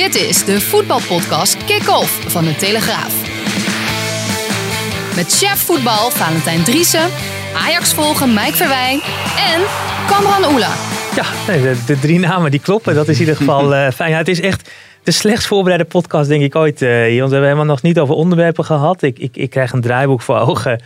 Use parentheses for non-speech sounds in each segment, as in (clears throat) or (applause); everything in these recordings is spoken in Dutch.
Dit is de voetbalpodcast Kick-Off van de Telegraaf. Met chef voetbal Valentijn Driessen, Ajax volgen Mike Verwijn en Kamran Oela. Ja, de, de drie namen die kloppen. Dat is in ieder geval (laughs) eh, fijn. Ja, het is echt de slechtst voorbereide podcast, denk ik ooit. want we hebben helemaal nog niet over onderwerpen gehad. Ik, ik, ik krijg een draaiboek voor ogen.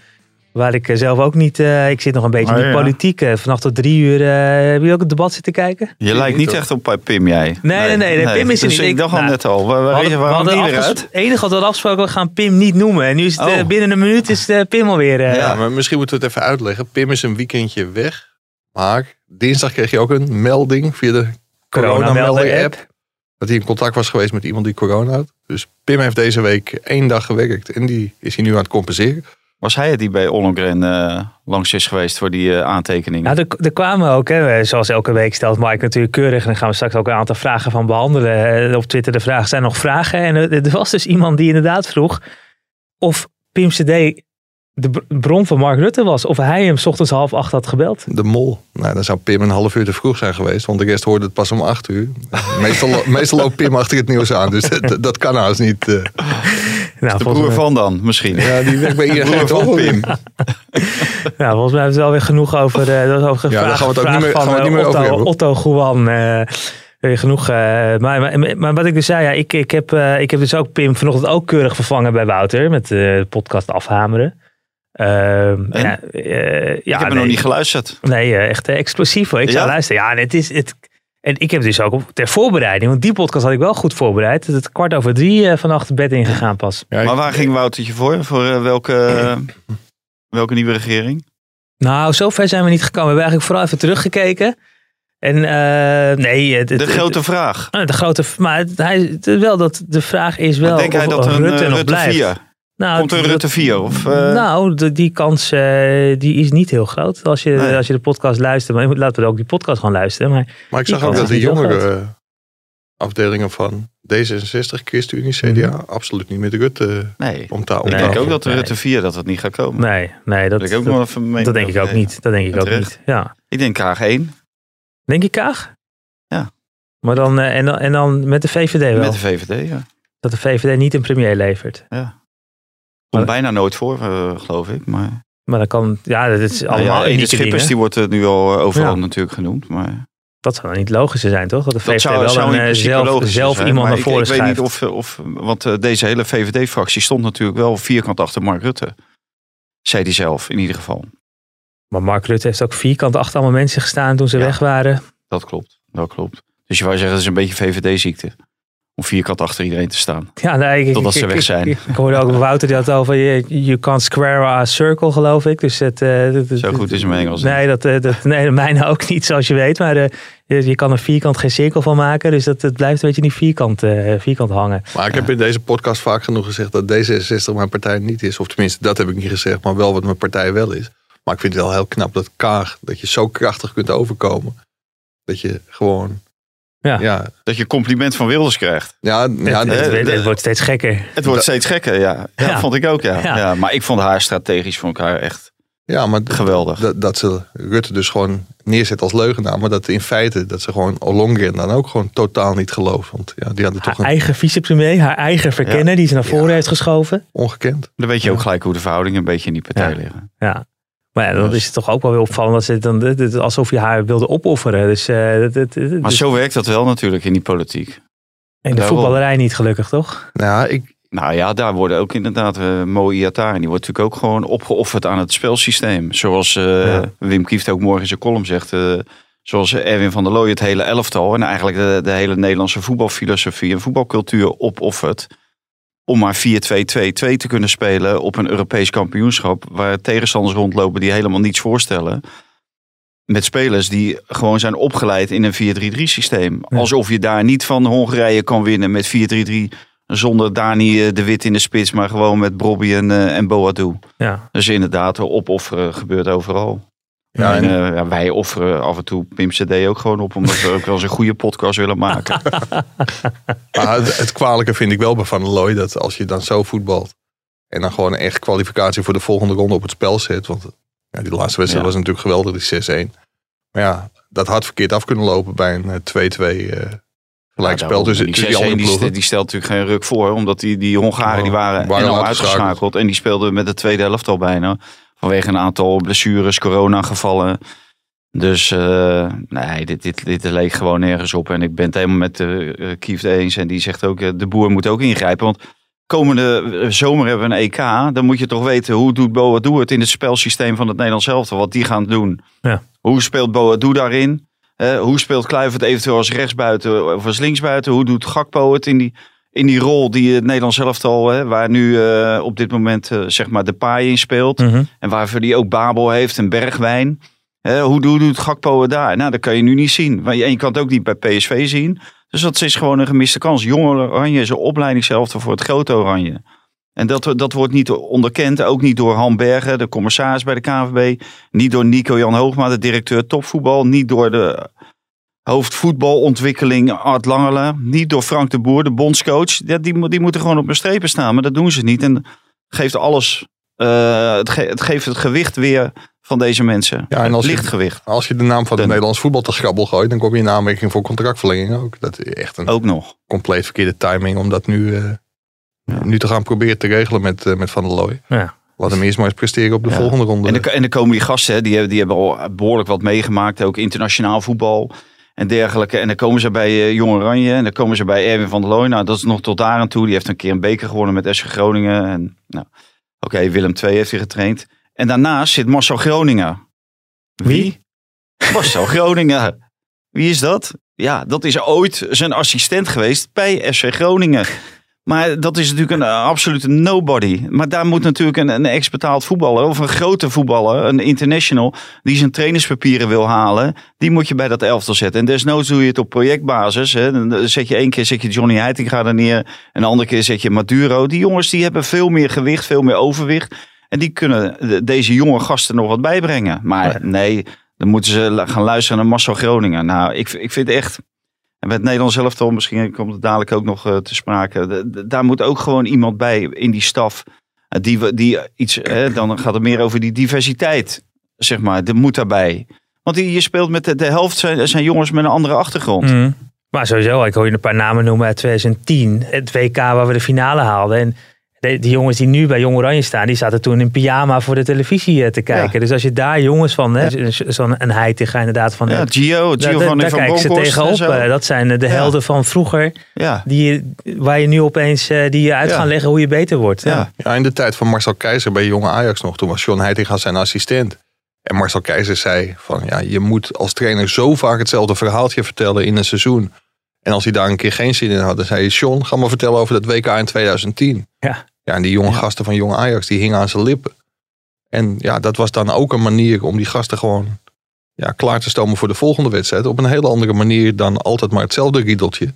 Waar ik eh, zelf ook niet. eh, ik zit nog een beetje Oh, in de ja. politiek. eh, vannacht tot drie uur. eh heb je ook het debat zitten kijken? Je lijkt niet echt op Pim, jij. Nee, nee, nee, nee, Pim is er dus niet. Ik dacht al nou, net al, waar, We waar, we waarom hadden die afges- eruit? Het enige wat we hadden afgesproken, we gaan Pim niet noemen. En nu is het Oh. binnen een minuut is de Pim alweer. Ja, maar misschien moeten we het even uitleggen. Pim is een weekendje weg. Maar dinsdag kreeg je ook een melding via de corona-melding-app. Dat hij in contact was geweest met iemand die corona had. Dus Pim heeft deze week één dag gewerkt. En die is hij nu aan het compenseren. Was hij het die bij Ollongren eh, langs is geweest voor die eh, aantekeningen? Nou, er, er kwamen ook, hè, zoals elke week stelt Mike natuurlijk keurig. En dan gaan we straks ook een aantal vragen van behandelen. Eh, Op Twitter de vraag, zijn er nog vragen? En er, was dus iemand die inderdaad vroeg of Pim CD de br- bron van Mark Rutte was. Of hij hem 's ochtends half acht had gebeld. De mol. Nou, dan zou Pim een half uur te vroeg zijn geweest. Want de rest hoorde het pas om acht uur. Meestal, (laughs) meestal loopt Pim achter het nieuws aan. Dus dat, dat kan haast niet. Nou, de broer mij, van dan, misschien. Ja, die werkt bij De ING broer van? Pim. (laughs) nou, volgens mij hebben we het wel weer genoeg over, eh dat over Ja, daar gaan we het ook vraag niet meer- van gaan we het eh, niet meer over Otto, hebben. Otto Juan. eh, weer genoeg. eh, maar, maar, maar wat ik dus zei, ja, ik, ik, heb, eh, ik heb dus ook Pim vanochtend ook keurig vervangen bij Wouter. Met eh, de podcast Afhameren. Ehm, ja, eh, ja, ik heb er nee, nog niet geluisterd. Nee, eh, echt eh, explosief hoor. Ik zou Ja? luisteren. Ja, en het is... Het, en ik heb dus ook op- ter voorbereiding, want die podcast had ik wel goed voorbereid. Het kwart over drie eh, vannacht bed ingegaan pas. Ja, Maar waar ging Woutertje voor? Voor eh, welke, (clears throat) welke nieuwe regering? Nou, zover zijn we niet gekomen. We hebben eigenlijk vooral even teruggekeken. En eh, nee, het, De het- grote vraag. de grote. Maar hij, wel dat de vraag is wel. Denk hij of, dat of er een Rutte nog Rutte blijft. 4? Nou, Komt er een Rutte 4? Of, eh, Nou, de- die kans eh, die is niet heel groot als je, Nee. als je de podcast luistert. Maar je moet- laten we ook die podcast gewoon luisteren. Maar Maar ik zag ook dat de jongere afdelingen van D66, ChristenUnie, CDA Mhm. absoluut niet met Rutte nee. om ta- om Ik Nee. denk ook dat de Nee. Rutte 4 dat het niet gaat komen. nee, nee dat, Dat, ik ook dat, denk ik ook nee. niet. Dat denk ik ook niet. Ja. Ik denk graag één. Denk je Kaag? Ja. Maar dan, eh, en, dan, en dan met de VVD wel. Met de VVD, ja. Dat de VVD niet een premier levert. ja. Komt bijna nooit voor, eh, geloof ik. Maar Maar dan kan, ja, dat is Nou allemaal ja, unieke Schippers dingen. die wordt er nu al eh, overal Ja. natuurlijk genoemd. Maar Dat zou dan niet logischer zijn, toch? Dat de dat VVD zou, wel zou een, eh, zelf, zelf zijn. iemand naar voren ik, ik weet niet of, of... Want eh, deze hele VVD-fractie stond natuurlijk wel vierkant achter Mark Rutte. Zei hij zelf, in ieder geval. Maar Mark Rutte heeft ook vierkant achter allemaal mensen gestaan toen ze Ja. weg waren. Dat klopt, dat klopt. Dus je wou zeggen, dat is een beetje VVD-ziekte. Om vierkant achter iedereen te staan. Ja, nee, ik, Totdat ik- ze weg zijn. Ik, ik hoorde ook (laughs) Wouter die had het over you, you can't square a circle, geloof ik. Dus het, eh, dat- Zo goed is mijn Engels niet. Nee, dat, eh, dat, nee, de (laughs) mijne ook niet, zoals je weet. Maar eh, je, je kan een vierkant geen cirkel van maken. Dus dat, het blijft een beetje niet vierkant, eh, vierkant hangen. Maar ik heb in deze podcast vaak genoeg gezegd dat D66 mijn partij niet is. Of tenminste, dat heb ik niet gezegd, maar wel wat mijn partij wel is. Maar ik vind het wel heel knap dat Kaag, dat je zo krachtig kunt overkomen. Dat je gewoon... Ja. ja, Dat je compliment van Wilders krijgt. ja, ja, het, nee, het- het- de- het wordt steeds gekker. Het wordt steeds gekker, ja. Ja, Ja. vond ik ook, ja. Ja. ja. Maar ik vond haar strategisch van elkaar echt ja, maar geweldig. dat, dat ze Rutte dus gewoon neerzet als leugenaar. Maar dat in feite, dat ze gewoon Ollongren dan ook gewoon totaal niet gelooft. Want ja, die hadden Haar toch een eigen vicepremier, haar eigen verkenner die ze naar voren Ja. heeft geschoven. ongekend. Dan weet je ook gelijk hoe de verhoudingen een beetje in die partij Ja. liggen. Ja. Maar ja, dan is het toch ook wel weer opvallend dat ze dan, dit- dit- alsof je haar wilde opofferen. Dus, eh, Maar dus- zo werkt dat wel natuurlijk in die politiek. in de daarom. voetballerij niet gelukkig, toch? Nou, ja, ik, Nou ja, daar worden ook inderdaad uh, Mo Iataren. Die wordt natuurlijk ook gewoon opgeofferd aan het spelsysteem. Zoals eh, Ja. Wim Kieft ook morgen in zijn column zegt. eh, zoals Erwin van der Looy het hele elftal. En eigenlijk de, de hele Nederlandse voetbalfilosofie en voetbalcultuur opoffert. Om maar 4-2-2-2 te kunnen spelen op een Europees kampioenschap. Waar tegenstanders rondlopen die helemaal niets voorstellen. Met spelers die gewoon zijn opgeleid in een 4-3-3 systeem. Ja. Alsof je daar niet van Hongarije kan winnen met 4-3-3. Zonder Dani eh, de Wit in de spits, maar gewoon met Bobby en, eh, en Boadu. Ja. Dus inderdaad, opofferen gebeurt overal. Ja, en, en- eh, ja, wij offeren af en toe Pim CD ook gewoon op, omdat we ook wel eens een goede podcast willen maken. (laughs) Maar het, het kwalijke vind ik wel bij Van der Looy dat als je dan zo voetbalt en dan gewoon een echt kwalificatie voor de volgende ronde op het spel zet. Want ja, die laatste wedstrijd Ja. was natuurlijk geweldig, die 6-1. Maar ja, dat had verkeerd af kunnen lopen bij een eh, 2-2 eh, Gelijkspel Ja, tussen die, tussen die 6-1 andere die, stelt natuurlijk geen ruk voor. Omdat die, die Hongaren die waren, uitgeschakeld. uitgeschakeld. En die speelden met de tweede helft al bijna. Vanwege een aantal blessures, corona-gevallen. Dus eh, nee, dit, dit, dit leek gewoon nergens op. En ik ben het helemaal met de uh, Kieft eens. En die zegt ook, eh, de boer moet ook ingrijpen. Want komende eh, zomer hebben we een EK. Dan moet je toch weten, hoe doet Boadu het in het spelsysteem van het Nederlands elftal? Wat die gaan doen. Ja. Hoe speelt Boadu daarin? Eh, hoe speelt Kluivert eventueel als rechtsbuiten of als linksbuiten? Hoe doet Gakpo het in die, in die rol die het Nederlands elftal, hè, waar nu eh, op dit moment eh, zeg maar de paai in speelt. Mhm. En waarvoor die ook Babel heeft en Bergwijn. Hè, hoe, hoe doet Gakpo het daar? Nou, dat kan je nu niet zien. Maar je, en je kan het ook niet bij PSV zien. Dus dat is gewoon een gemiste kans. Jonge Oranje is een voor het grote Oranje. En dat, dat wordt niet onderkend. Ook niet door Han Bergen, de commissaris bij de KNVB. Niet door Nico-Jan Hoogma, de directeur topvoetbal. Niet door de hoofdvoetbalontwikkeling Art Langele. Niet door Frank de Boer, de bondscoach. Ja, die, die moeten gewoon op mijn strepen staan. Maar dat doen ze niet. En geeft alles... eh, het, ge- het geeft het gewicht weer van deze mensen. Ja, en als je- Lichtgewicht. Als je de naam van het Nederlands voetbal te schrabbel gooit, dan kom je in aanmerking voor contractverlenging ook. Dat is echt een Ook nog. compleet verkeerde timing om dat nu, eh, Ja. nu te gaan proberen te regelen met, eh, met Van der Looy. Ja. Laat hem eerst maar eens presteren op de Ja. volgende ronde. En, de, en dan komen die gasten, hè, die, hebben, die hebben al behoorlijk wat meegemaakt. Ook internationaal voetbal en dergelijke. En dan komen ze bij eh, Jong Oranje. En dan komen ze bij Erwin van der Looy. Nou, dat is nog tot daar aan toe. Die heeft een keer een beker gewonnen met SC Groningen. En, nou, Oké, Willem II heeft hij getraind. En daarnaast zit Marcel Groningen. Wie? Marcel Groningen. Wie is dat? Ja, dat is ooit zijn assistent geweest bij SC Groningen. Maar dat is natuurlijk een eh, absolute nobody. Maar daar moet natuurlijk een, een ex-betaald voetballer of een grote voetballer, een international, die zijn trainerspapieren wil halen, die moet je bij dat elftal zetten. En desnoods doe je het op projectbasis. Hè. Dan zet je één keer zet je Johnny Heitinga er neer, en de andere keer zet je Maduro. Die jongens die hebben veel meer gewicht, veel meer overwicht. En die kunnen de- deze jonge gasten nog wat bijbrengen. Maar nee, dan moeten ze gaan luisteren naar Marcel Groningen. Nou, ik, ik vind echt... En met Nederland zelf toch, misschien komt het dadelijk ook nog eh, te sprake. De- de- daar moet ook gewoon iemand bij in die staf. eh, die, die iets, dan gaat het meer over die diversiteit. Zeg maar, dat moet daarbij. Want je speelt met de, de helft zijn, zijn jongens met een andere achtergrond. Mhm. Maar sowieso, ik hoor je een paar namen noemen uit 2010. Het WK waar we de finale haalden. En de- die jongens die nu bij Jong Oranje staan, die zaten toen in pyjama voor de televisie eh, te kijken. Dus als je daar jongens van, hè, zo'n een Heitinga inderdaad van... Ja, Gio, daar, Giovanni daar van ze tegenop. eh, Dat zijn eh, de Ja. helden van vroeger. Ja, Die, waar je nu opeens die je uit Ja. gaan leggen hoe je beter wordt. Ja. ja. Ja, in de tijd van Marcel Keizer bij jonge Ajax nog. Toen was John Heitinga zijn assistent. En Marcel Keizer zei van ja, je moet als trainer zo vaak hetzelfde verhaaltje vertellen in een seizoen. En als hij daar een keer geen zin in had, dan zei je, John, ga maar vertellen over dat WK in 2010. Ja. Ja, en die jonge Ja. gasten van jonge Ajax, die hingen aan zijn lippen. En ja, dat was dan ook een manier om die gasten gewoon ja, klaar te stomen voor de volgende wedstrijd. Op een hele andere manier dan altijd maar hetzelfde riedeltje.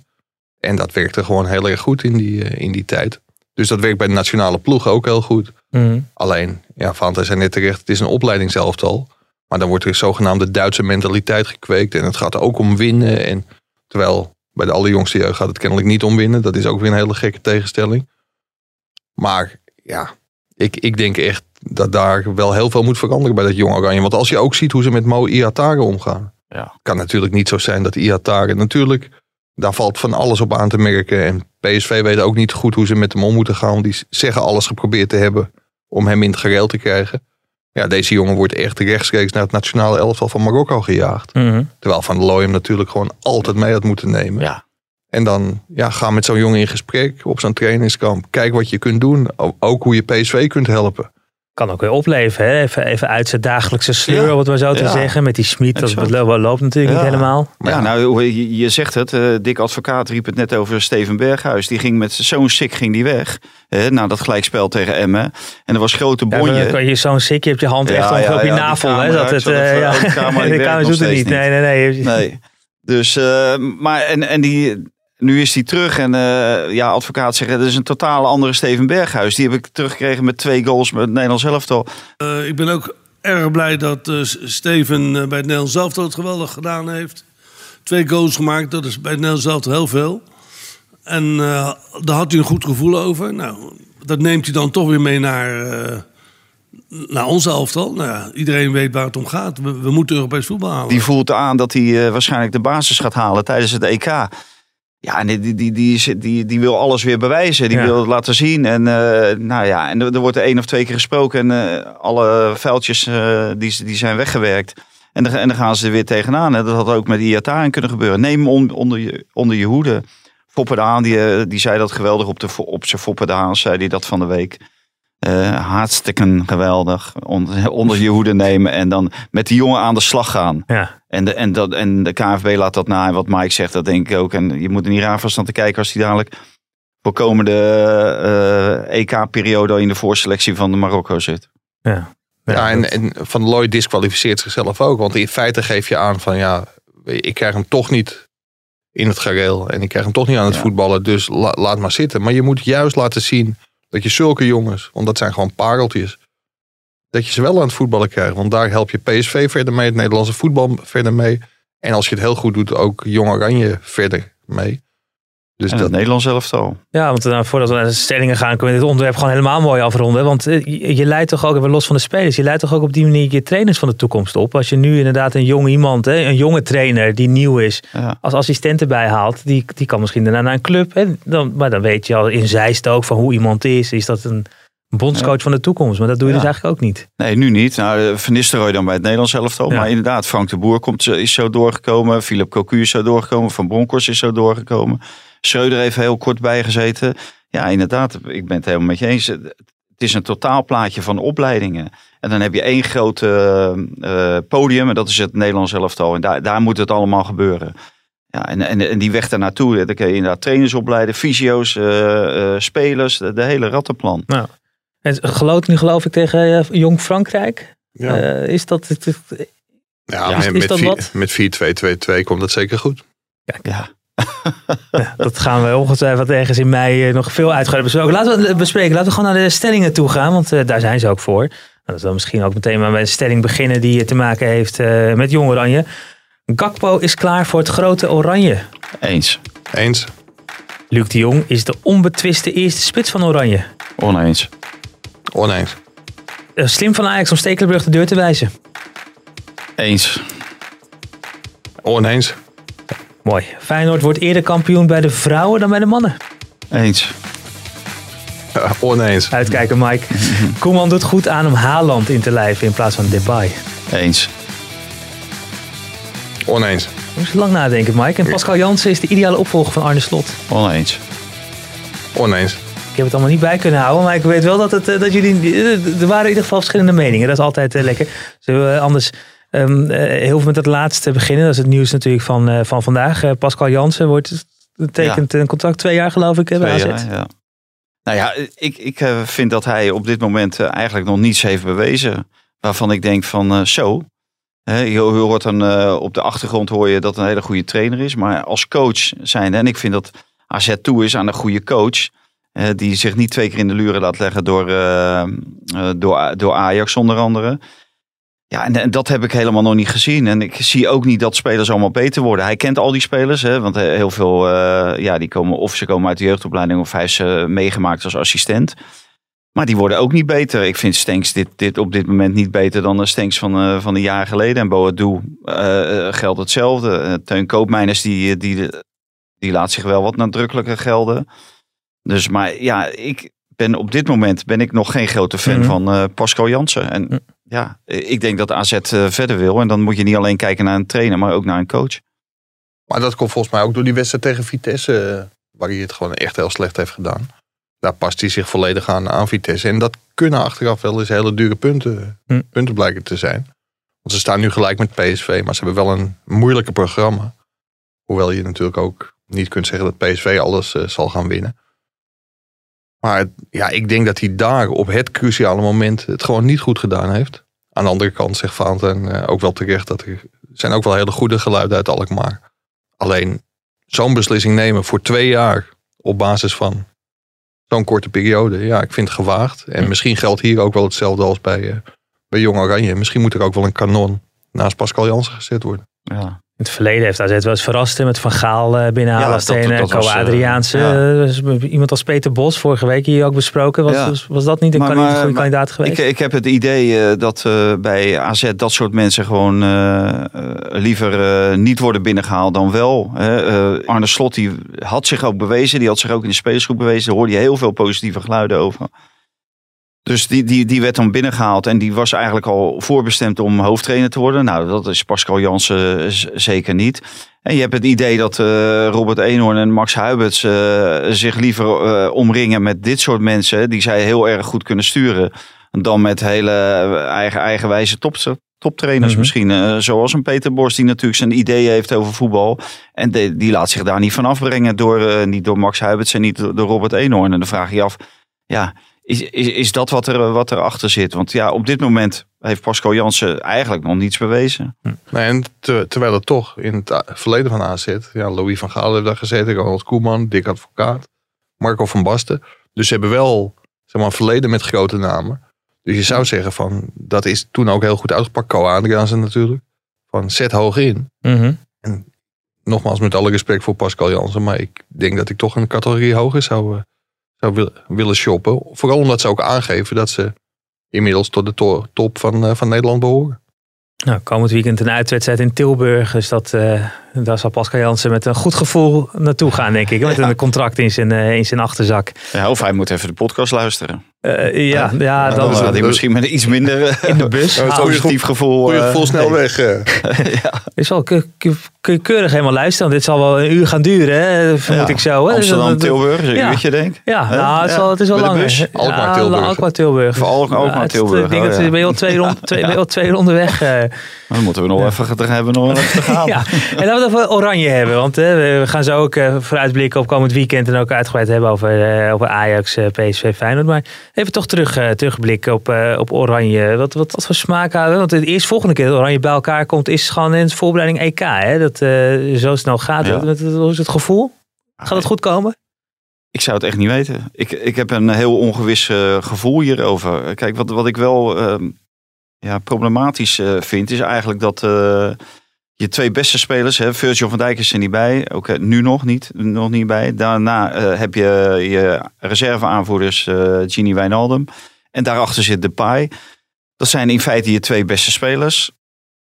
En dat werkte gewoon heel erg goed in die, eh, in die tijd. Dus dat werkt bij de nationale ploeg ook heel goed. Mhm. Alleen, ja, Fanta zei net terecht, het is een opleidingselftal. Maar dan wordt er zogenaamde Duitse mentaliteit gekweekt. En het gaat ook om winnen. En terwijl bij de allerjongste jeugd gaat het kennelijk niet om winnen. Dat is ook weer een hele gekke tegenstelling. Maar ja, ik, ik denk echt dat daar wel heel veel moet veranderen bij dat jong Oranje. Want als je ook ziet hoe ze met Mo Iatare omgaan. Ja. kan natuurlijk niet zo zijn dat Iatare natuurlijk... Daar valt van alles op aan te merken. En PSV weet ook niet goed hoe ze met hem om moeten gaan. Die zeggen alles geprobeerd te hebben om hem in het gereel te krijgen. Ja, deze jongen wordt echt rechtstreeks naar het nationale elftal van Marokko gejaagd. Mhm. Terwijl Van der Looy hem natuurlijk gewoon altijd mee had moeten nemen. Ja. En dan ja, ga met zo'n jongen in gesprek op zo'n trainingskamp. Kijk wat je kunt doen. Ook hoe je PSV kunt helpen. Kan ook weer opleven. Hè? Even, even uit zijn dagelijkse sleur, Ja. om het maar zo te Ja. zeggen. Met die Smit, dat loopt natuurlijk Ja. niet helemaal. Maar ja, ja. nou, je, je zegt het. eh Dick Advocaat riep het net over Steven Berghuis. Die ging met zo'n sik ging die weg. Hè, na dat gelijkspel tegen Emmen. En er was grote Ja, bonje. je zo'n sikje op je hand echt ongeveer ja, op je navel. Hè? Dat het, eh, even- ja. (laughs) de nog doet het niet. niet. Nee, nee, nee. Nee. Dus, eh, maar en, en die, nu is hij terug. En eh, ja, advocaat zegt, dat is een totale andere Steven Berghuis. Die heb ik teruggekregen met twee goals met het Nederlands elftal. Eh, ik ben ook erg blij dat eh, Steven bij het Nederlands elftal het geweldig gedaan heeft. Twee goals gemaakt, dat is bij het Nederlands elftal heel veel. En daar had hij een goed gevoel over. Nou, dat neemt hij dan toch weer mee naar, naar ons elftal. Nou, ja, iedereen weet waar het om gaat. We, we moeten Europees voetbal halen. Die voelt aan dat hij waarschijnlijk de basis gaat halen tijdens het EK. Ja, en die, die, die, die, die, die wil alles weer bewijzen. Die Ja. wil het laten zien. En, eh, nou ja, en er, er wordt één of twee keer gesproken. En eh, alle vuiltjes eh, die, die zijn weggewerkt. En, dan- en dan gaan ze er weer tegenaan. Hè. Dat had ook met Iataren kunnen gebeuren. Neem on- onder, je, onder je hoede. Foppe de Haan, die, die zei dat geweldig op, de, op zijn Foppe de Haan. Zei hij dat van de week. Eh hartstikke geweldig. Onder, onder je hoede nemen. En dan met die jongen aan de slag gaan. Ja, En de, en, dat, en de KNVB laat dat na. En wat Mike zegt, dat denk ik ook. En je moet er niet raar van staan te kijken als hij dadelijk voor komende eh, EK-periode al in de voorselectie van de Marokko zit. ja. Ja, en, en Van Looy disqualificeert zichzelf ook. Want in feite geef je aan van ja, ik krijg hem toch niet in het gareel. En ik krijg hem toch niet aan het Ja. voetballen. Dus la- laat maar zitten. Maar je moet juist laten zien dat je zulke jongens, want dat zijn gewoon pareltjes. Dat je ze wel aan het voetballen krijgt. Want daar help je PSV verder mee, het Nederlandse voetbal verder mee. En als je het heel goed doet, ook Jong Oranje verder mee. Dus En dat, het Nederlands elftal. Ja, want nou, voordat we naar de stellingen gaan, kunnen we dit onderwerp gewoon helemaal mooi afronden. Want eh, je, je leidt toch ook, even los van de spelers, je leidt toch ook op die manier je trainers van de toekomst op. Als je nu inderdaad een jong iemand, hè, een jonge trainer die nieuw is, Ja. als assistent erbij haalt, die, die kan misschien daarna naar een club. Hè, dan, maar dan weet je al in zijst ook van hoe iemand is. Is dat een bondscoach van de toekomst? Maar dat doe je Ja. dus eigenlijk ook niet. Nee, nu niet. Nou, eh, Van Nistelrooy dan bij het Nederlands elftal. Ja. Maar inderdaad, Frank de Boer komt, zo- is zo doorgekomen. Philip Cocu is zo doorgekomen. Van Bronckhorst is zo doorgekomen. Schreuder heeft heel kort bijgezeten. Ja, inderdaad. Ik ben het helemaal met je eens. Het is een totaalplaatje van opleidingen. En dan heb je één groot eh, eh, podium. En dat is het Nederlands elftal. En daar, daar moet het allemaal gebeuren. Ja, en, en, en die weg daar naartoe. Dan kun je inderdaad trainers opleiden. Fysio's, eh, eh, spelers. De, de hele rattenplan. En geloof, nu geloof ik tegen Jong Frankrijk. ja. Eh, is dat... Ja, is- en is met dat vier- wat? met 4-2-2-2 komt dat zeker goed. Ja. Ja, dat gaan we ongetwijfeld ergens in mei eh, nog veel uitgebreid bespreken. Laten we het bespreken. Laten we gewoon naar de stellingen toe gaan, want eh, daar zijn ze ook voor. Nou, dat we misschien ook meteen maar met een stelling beginnen die te maken heeft eh, met Jong Oranje. Gakpo is klaar voor het grote Oranje. Eens. Eens? Luc de Jong is de onbetwiste eerste spits van Oranje. Oneens. Oneens. Eh, slim van Ajax om Stekelenburg de deur te wijzen. Eens. Oneens. Mooi. Feyenoord wordt eerder kampioen bij de vrouwen dan bij de mannen. Eens. Ja, oneens. Uitkijken Mike. (laughs) Koeman doet goed aan om Haaland in te lijven in plaats van Depay. Eens. Oneens. Moest lang nadenken Mike. En Pascal Jansen is de ideale opvolger van Arne Slot. Oneens. Oneens. Ik heb het allemaal niet bij kunnen houden, maar ik weet wel dat, het, eh, dat jullie. eh, Er waren in ieder geval verschillende meningen. Dat is altijd lekker. Zullen we anders ehm, eh, heel veel met het laatste beginnen? Dat is het nieuws natuurlijk van, eh, van vandaag. Eh, Pascal Jansen wordt tekent een contract twee jaar, geloof ik, bij AZ. jaar, ja. Nou ja, ik, ik vind dat hij op dit moment eigenlijk nog niets heeft bewezen. Waarvan ik denk van zo. Hè, je, hoort dan op de achtergrond hoor je dat een hele goede trainer is. Maar als coach zijn. En ik vind dat AZ toe is aan een goede coach. die zich niet twee keer in de luren laat leggen door, door, door Ajax onder andere. Ja, en, en dat heb ik helemaal nog niet gezien. En ik zie ook niet dat spelers allemaal beter worden. Hij kent al die spelers, hè, want eh, heel veel, eh, ja, die komen of ze komen uit de jeugdopleiding of hij is eh, meegemaakt als assistent. Maar die worden ook niet beter. Ik vind Stenks dit, dit op dit moment niet beter dan de Stenks van, van een jaar geleden. En Boadu geldt hetzelfde. Teun Koopmeiners die, die, die laat zich wel wat nadrukkelijker gelden. Dus maar ja, ik ben op dit moment ben ik nog geen grote fan Mhm. van Pascal Jansen. En Mhm. Ja, ik denk dat AZ eh, verder wil. En dan moet je niet alleen kijken naar een trainer, maar ook naar een coach. Maar dat komt volgens mij ook door die wedstrijd tegen Vitesse. eh, Waar hij het gewoon echt heel slecht heeft gedaan. Daar past hij zich volledig aan, aan Vitesse. En dat kunnen achteraf wel eens hele dure punten, Hm. punten blijken te zijn. Want ze staan nu gelijk met PSV. Maar ze hebben wel een moeilijke programma. Hoewel je natuurlijk ook niet kunt zeggen dat PSV alles eh, zal gaan winnen. Maar ja, ik denk dat hij daar op het cruciale moment het gewoon niet goed gedaan heeft. Aan de andere kant zegt Vaanten eh, ook wel terecht dat er zijn ook wel hele goede geluiden uit Alkmaar. Alleen zo'n beslissing nemen voor twee jaar op basis van zo'n korte periode. Ja, ik vind het gewaagd. En misschien geldt hier ook wel hetzelfde als bij, eh, bij Jong Oranje. Misschien moet er ook wel een kanon naast Pascal Jansen gezet worden. Ja. In het verleden heeft AZ wel eens verrast hè, met Van Gaal eh, binnenhalen Ja, dat- eh, Adriaanse. ja. eh, iemand als Peter Bos, vorige week hier ook besproken. Was, Ja. was, was dat niet een, Maar- goede maar kandidaat geweest? Ik, ik heb het idee dat bij AZ dat soort mensen gewoon liever niet worden binnengehaald dan wel. hè. Arne Slot die had zich ook bewezen, die had zich ook in de spelersgroep bewezen. Daar hoorde je heel veel positieve geluiden over. Dus die, die, die werd dan binnengehaald en die was eigenlijk al voorbestemd om hoofdtrainer te worden. Nou, dat is Pascal Jansen z- zeker niet. En je hebt het idee dat eh, Robert Eenhoorn en Max Huiberts eh, zich liever eh, omringen met dit soort mensen die zij heel erg goed kunnen sturen. Dan met hele eh, eigen, eigenwijze top, toptrainers Mhm. misschien. eh, zoals een Peter Bos die natuurlijk zijn ideeën heeft over voetbal. En de- die laat zich daar niet van afbrengen door, eh, niet door Max Huiberts en niet door, Robert Eenhoorn. En dan vraag je je af, ja, is, is, is dat wat er, wat erachter zit? Want ja, op dit moment heeft Pascal Jansen eigenlijk nog niets bewezen. Nee, en te- terwijl het toch in het a- verleden van AZ, ja, Louis van Gaal heeft daar gezeten, Ronald Koeman, Dick Advocaat, Marco van Basten. Dus ze hebben wel zeg maar, een verleden met grote namen. Dus je zou zeggen van, dat is toen ook heel goed uitgepakt. Co Adriaanse natuurlijk. Van zet hoog in. Mhm. Nogmaals met alle respect voor Pascal Jansen. Maar ik denk dat ik toch een categorie hoger zou, eh, zou wil- willen shoppen. Vooral omdat ze ook aangeven dat ze inmiddels tot de to- top van, eh, van Nederland behoren. Nou, komend weekend een uitwedstrijd in Tilburg. Dus dat, eh, daar zal Pascal Jansen met een goed gevoel naartoe gaan, denk ik. Met een contract in zijn, eh, in zijn achterzak. Ja, of hij moet even de podcast luisteren. Eh, ja, ja, dan hij misschien met een iets minder in de bus. Ja, het is positief gevoel. Goeie eh, gevoel snel weg. eh. (laughs) Is wel, kun, je keurig helemaal luisteren. want Dit zal wel een uur gaan duren, hè, vermoed Ja, ik zo. Hè? Dus Amsterdam, dat- Tilburg, een ja. uurtje denk ik. Ja, nou, het, is Ja, wel, het is wel langer. bus? Alkmaar, Ja, Tilburg. Alkmaar, Tilburg. Voor Alk- Alkmaar, Ja, Tilburg, Ik denk oh, dat ja. ben je al twee, rond, (laughs) twee, al twee ronden weg. Dan moeten we nog even, dan hebben we nog even te gaan. (laughs) Ja, en laten we het over Oranje hebben. Want hè, we gaan zo ook eh, vooruitblikken op komend weekend. En ook uitgebreid hebben over, eh, over Ajax, eh, PSV, Feyenoord. Maar even toch terug, eh, terugblikken op, eh, op Oranje. Wat, wat, wat voor smaak hadden we? Want de eerste volgende keer dat Oranje bij elkaar komt... is gewoon in de voorbereiding EK. Hè? Dat eh, zo snel gaat Ja. wat- Hoe is het gevoel? Gaat het goed komen? Ik zou het echt niet weten. Ik, ik heb een heel ongewis gevoel hierover. Kijk, wat, wat ik wel ehm, ja, problematisch vind, is eigenlijk dat je twee beste spelers, hè, Virgil van Dijk is er niet bij, ook nu nog niet, nog niet bij. Daarna eh, heb je je reserveaanvoerders Gini Wijnaldum. En daarachter zit Depay. Dat zijn in feite je twee beste spelers.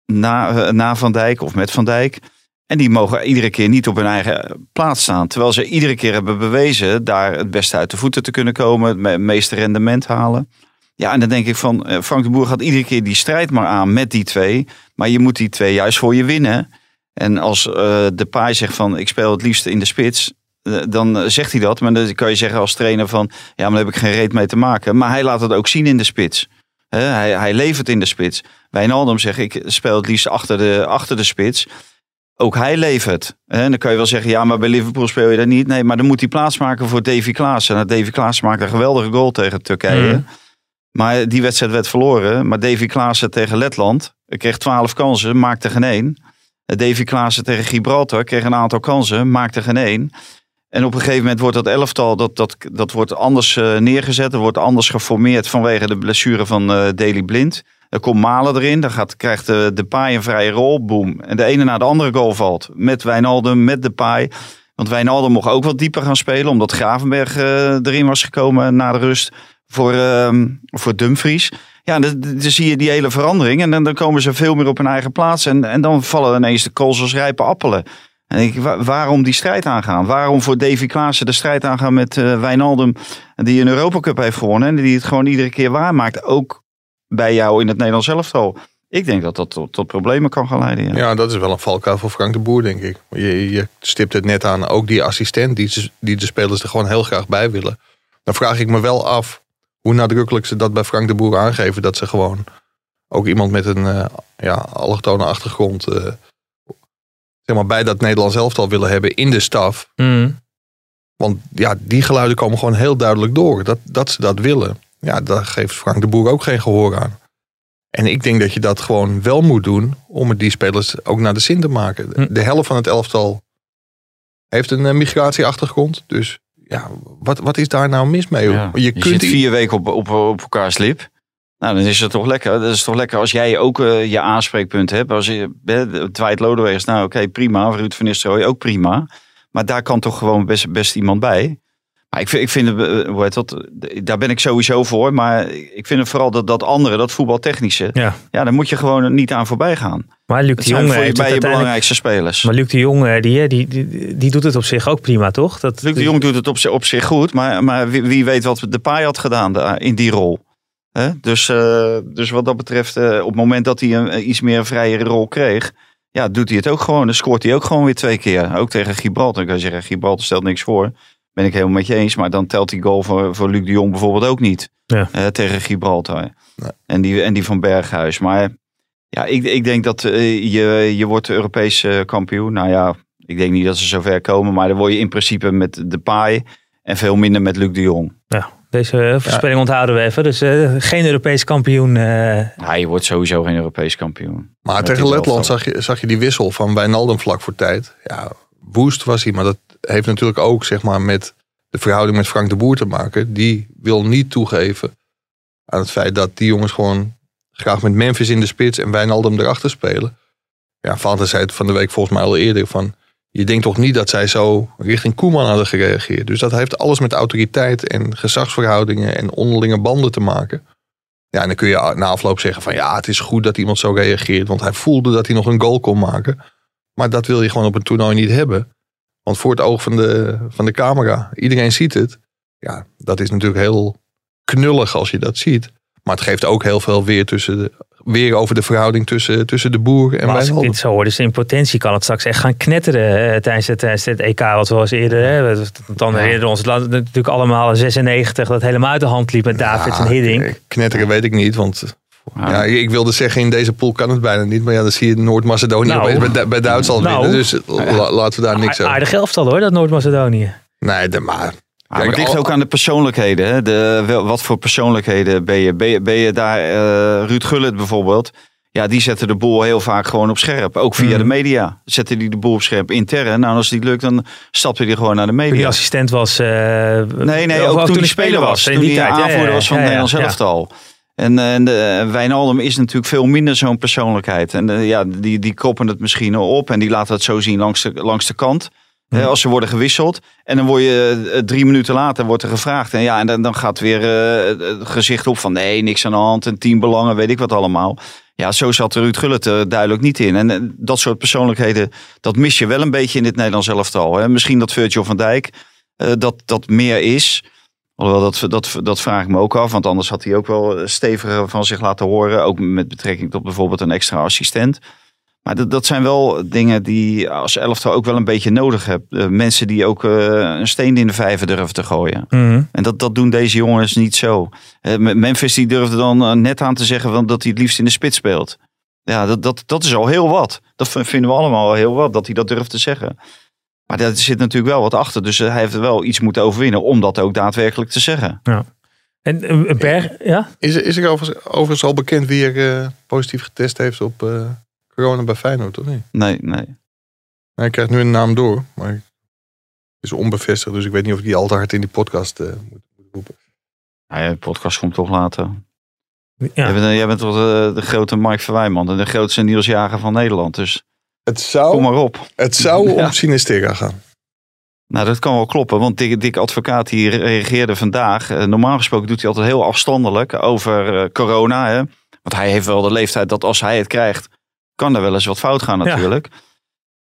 Na, eh, na Van Dijk of met Van Dijk. En die mogen iedere keer niet op hun eigen plaats staan. Terwijl ze iedere keer hebben bewezen daar het beste uit de voeten te kunnen komen. Het me- meeste rendement halen. Ja, en dan denk ik van eh, Frank de Boer gaat iedere keer die strijd maar aan met die twee. Maar je moet die twee juist voor je winnen. En als eh de paai zegt van ik speel het liefst in de spits. eh, Dan zegt hij dat. Maar dan kan je zeggen als trainer van ja, maar daar heb ik geen reet mee te maken. Maar hij laat het ook zien in de spits. Hij, hij levert in de spits. Wijnaldum zegt ik speel het liefst achter de, achter de spits ook hij levert. Dan kan je wel zeggen, ja, maar bij Liverpool speel je dat niet. Nee, maar dan moet hij plaatsmaken voor Davy Klaassen. Nou, Davy Klaassen maakte een geweldige goal tegen Turkije. Mhm. Maar die wedstrijd werd verloren. Maar Davy Klaassen tegen Letland kreeg 12 kansen, maakte geen één. Davy Klaassen tegen Gibraltar kreeg een aantal kansen, maakte geen één. En op een gegeven moment wordt dat elftal dat, dat, dat wordt anders eh, neergezet. Er wordt anders geformeerd vanwege de blessure van eh Daley Blind. Er komt Malen erin. Dan gaat, krijgt de, de Paai een vrije rol. Boom. En de ene na de andere goal valt. Met Wijnaldum, met de Paai. Want Wijnaldum mocht ook wat dieper gaan spelen. Omdat Gravenberg eh, erin was gekomen na de rust voor, ehm, voor Dumfries. Ja, dan, zie je die hele verandering. En dan, dan komen ze veel meer op hun eigen plaats. En, en dan vallen ineens de kools als rijpe appelen. En ik, wa- waarom die strijd aangaan? Waarom voor Davy Klaassen de strijd aangaan met eh Wijnaldum, die een Europa Cup heeft gewonnen en die het gewoon iedere keer waarmaakt, ook bij jou in het Nederlands elftal? Ik denk dat dat tot, tot problemen kan gaan leiden. Ja. Ja, dat is wel een valkuil voor Frank de Boer, denk ik. Je, je stipt het net aan, ook die assistent die, die de spelers er gewoon heel graag bij willen. Dan vraag ik me wel af hoe nadrukkelijk ze dat bij Frank de Boer aangeven. Dat ze gewoon ook iemand met een eh ja, allochtone achtergrond eh, zeg maar, bij dat Nederlands elftal willen hebben in de staf. Mhm. Want ja, die geluiden komen gewoon heel duidelijk door. Dat, dat ze dat willen. Ja, daar geeft Frank de Boer ook geen gehoor aan. En ik denk dat je dat gewoon wel moet doen om het die spelers ook naar de zin te maken. De, Hm. de helft van het elftal heeft een eh, migratieachtergrond. Dus ja, wat, wat is daar nou mis mee? Ja. Je, Je, kunt zit vier weken op, op, op elkaars lip. Nou, dan is het toch lekker. Dat is toch lekker als jij ook uh, je aanspreekpunt hebt. Als je Dwight Lodewegers, nou oké, okay, prima. Ruud van Nistelrooy ook prima. Maar daar kan toch gewoon best, best iemand bij. Maar ik vind, ik vind hoe heet dat, daar ben ik sowieso voor. Maar ik vind het vooral dat, dat andere, dat voetbaltechnische. Ja. ja, daar moet je gewoon niet aan voorbij gaan. Maar Luc de Jong heeft bij je belangrijkste spelers. Maar Luc de Jong, die, die, die, die, doet het op zich ook prima, toch? Dat, Luc de Jong doet het op, op zich goed. Maar, maar wie, wie weet wat de paai had gedaan in die rol. Dus, uh, dus wat dat betreft, uh, op het moment dat hij een iets meer vrijere rol kreeg, ja, doet hij het ook gewoon. Dan scoort hij ook gewoon weer twee keer. Ook tegen Gibraltar. Ik kan zeggen, Gibraltar stelt niks voor. Ben ik helemaal met je eens. Maar dan telt die goal voor, voor Luc de Jong bijvoorbeeld ook niet. Ja. Uh, tegen Gibraltar. Nee. En, die, en die van Berghuis. Maar ja, ik, ik denk dat je, je wordt Europees kampioen. Nou ja, ik denk niet dat ze zover komen. Maar dan word je in principe met de paai. En veel minder met Luc de Jong. Ja, deze voorspelling onthouden we even. Dus uh, geen Europees kampioen. Uh... Ja, je wordt sowieso geen Europees kampioen. Maar tegen Letland zag je, zag je die wissel van Wijnaldum vlak voor tijd. Ja, woest was hij. Maar dat heeft natuurlijk ook zeg maar, met de verhouding met Frank de Boer te maken. Die wil niet toegeven aan het feit dat die jongens gewoon graag met Memphis in de spits en Wijnaldum erachter spelen. Ja, zei het van de week volgens mij al eerder van je denkt toch niet dat zij zo richting Koeman hadden gereageerd. Dus dat heeft alles met autoriteit en gezagsverhoudingen en onderlinge banden te maken. Ja, en dan kun je na afloop zeggen van ja, het is goed dat iemand zo reageert. Want hij voelde dat hij nog een goal kon maken. Maar dat wil je gewoon op een toernooi niet hebben. Want voor het oog van de, van de camera, iedereen ziet het. Ja, dat is natuurlijk heel knullig als je dat ziet. Maar het geeft ook heel veel weer tussen de, weer over de verhouding tussen, tussen de boer en maar als ik dit zo hoor, dus in potentie kan het straks echt gaan knetteren tijdens, het, tijdens het EK wat we eerder. Hè, dan herinneren ons natuurlijk allemaal 96 dat helemaal uit de hand liep met Davids en Hiddink. Knetteren weet ik niet, want ja, ik wilde zeggen, in deze pool kan het bijna niet. Maar ja, dan zie je Noord-Macedonië nou, bij, bij, Duitsland nou, winnen. Dus laten we daar niks over. Aardig elftal hoor, dat Noord-Macedonië. Nee, de, maar maar het ligt ook aan de persoonlijkheden. Hè? De, wat voor persoonlijkheden ben je? Ben je, ben je daar, uh, Ruud Gullit bijvoorbeeld. Ja, die zetten de boel heel vaak gewoon op scherp. Ook via de mm. media zetten die de boel op scherp intern. Nou, als het niet lukt, dan stapte hij gewoon naar de media. Die assistent was... Uh, nee, nee, ook, toen, hij speler was. Toen hij aanvoerder was van het Nederlands elftal. En, en de, Wijnaldum is natuurlijk veel minder zo'n persoonlijkheid. En ja, die, die koppen het misschien op en die laten het zo zien langs de, langs de kant als ze worden gewisseld. En dan word je eh, drie minuten later wordt er gevraagd. En ja, en dan, dan gaat weer uh, het gezicht op van nee, niks aan de hand. En teambelangen, weet ik wat allemaal. Ja, zo zat Ruud Gullit er duidelijk niet in. En eh, dat soort persoonlijkheden, dat mis je wel een beetje in dit Nederlands elftal. Hè? Misschien dat Virgil van Dijk dat, dat meer is. Alhoewel, dat, dat, dat vraag ik me ook af. Want anders had hij ook wel steviger van zich laten horen. Ook met betrekking tot bijvoorbeeld een extra assistent. Maar dat, dat zijn wel dingen die als elftal ook wel een beetje nodig hebt. Uh, mensen die ook uh, een steen in de vijver durven te gooien. Mm En dat, dat doen deze jongens niet zo. Memphis die durfde dan net aan te zeggen dat hij het liefst in de spits speelt. Ja, dat, dat, dat is al heel wat. Dat vinden we allemaal al heel wat, dat hij dat durft te zeggen. Maar daar zit natuurlijk wel wat achter. Dus hij heeft wel iets moeten overwinnen om dat ook daadwerkelijk te zeggen. Ja. En Berg, ja? Is, is er overigens, overigens al bekend wie er positief getest heeft op corona bij Feyenoord, of niet? Nee, nee. Hij krijgt nu een naam door, maar is onbevestigd. Dus ik weet niet of ik die al te hard in die podcast uh, moet, moet roepen. Ja, de podcast komt toch later. Ja. Jij, bent, jij bent toch de, de, grote Mike Verwijman en de grootste nieuwsjager van Nederland. Dus het zou, kom maar op. Het zou (laughs) ja. om Sinistera gaan. Nou, dat kan wel kloppen, want Dick, Dick Advocaat die reageerde vandaag. Uh, normaal gesproken doet hij altijd heel afstandelijk over uh, corona. Hè? Want hij heeft wel de leeftijd dat als hij het krijgt, kan er wel eens wat fout gaan natuurlijk.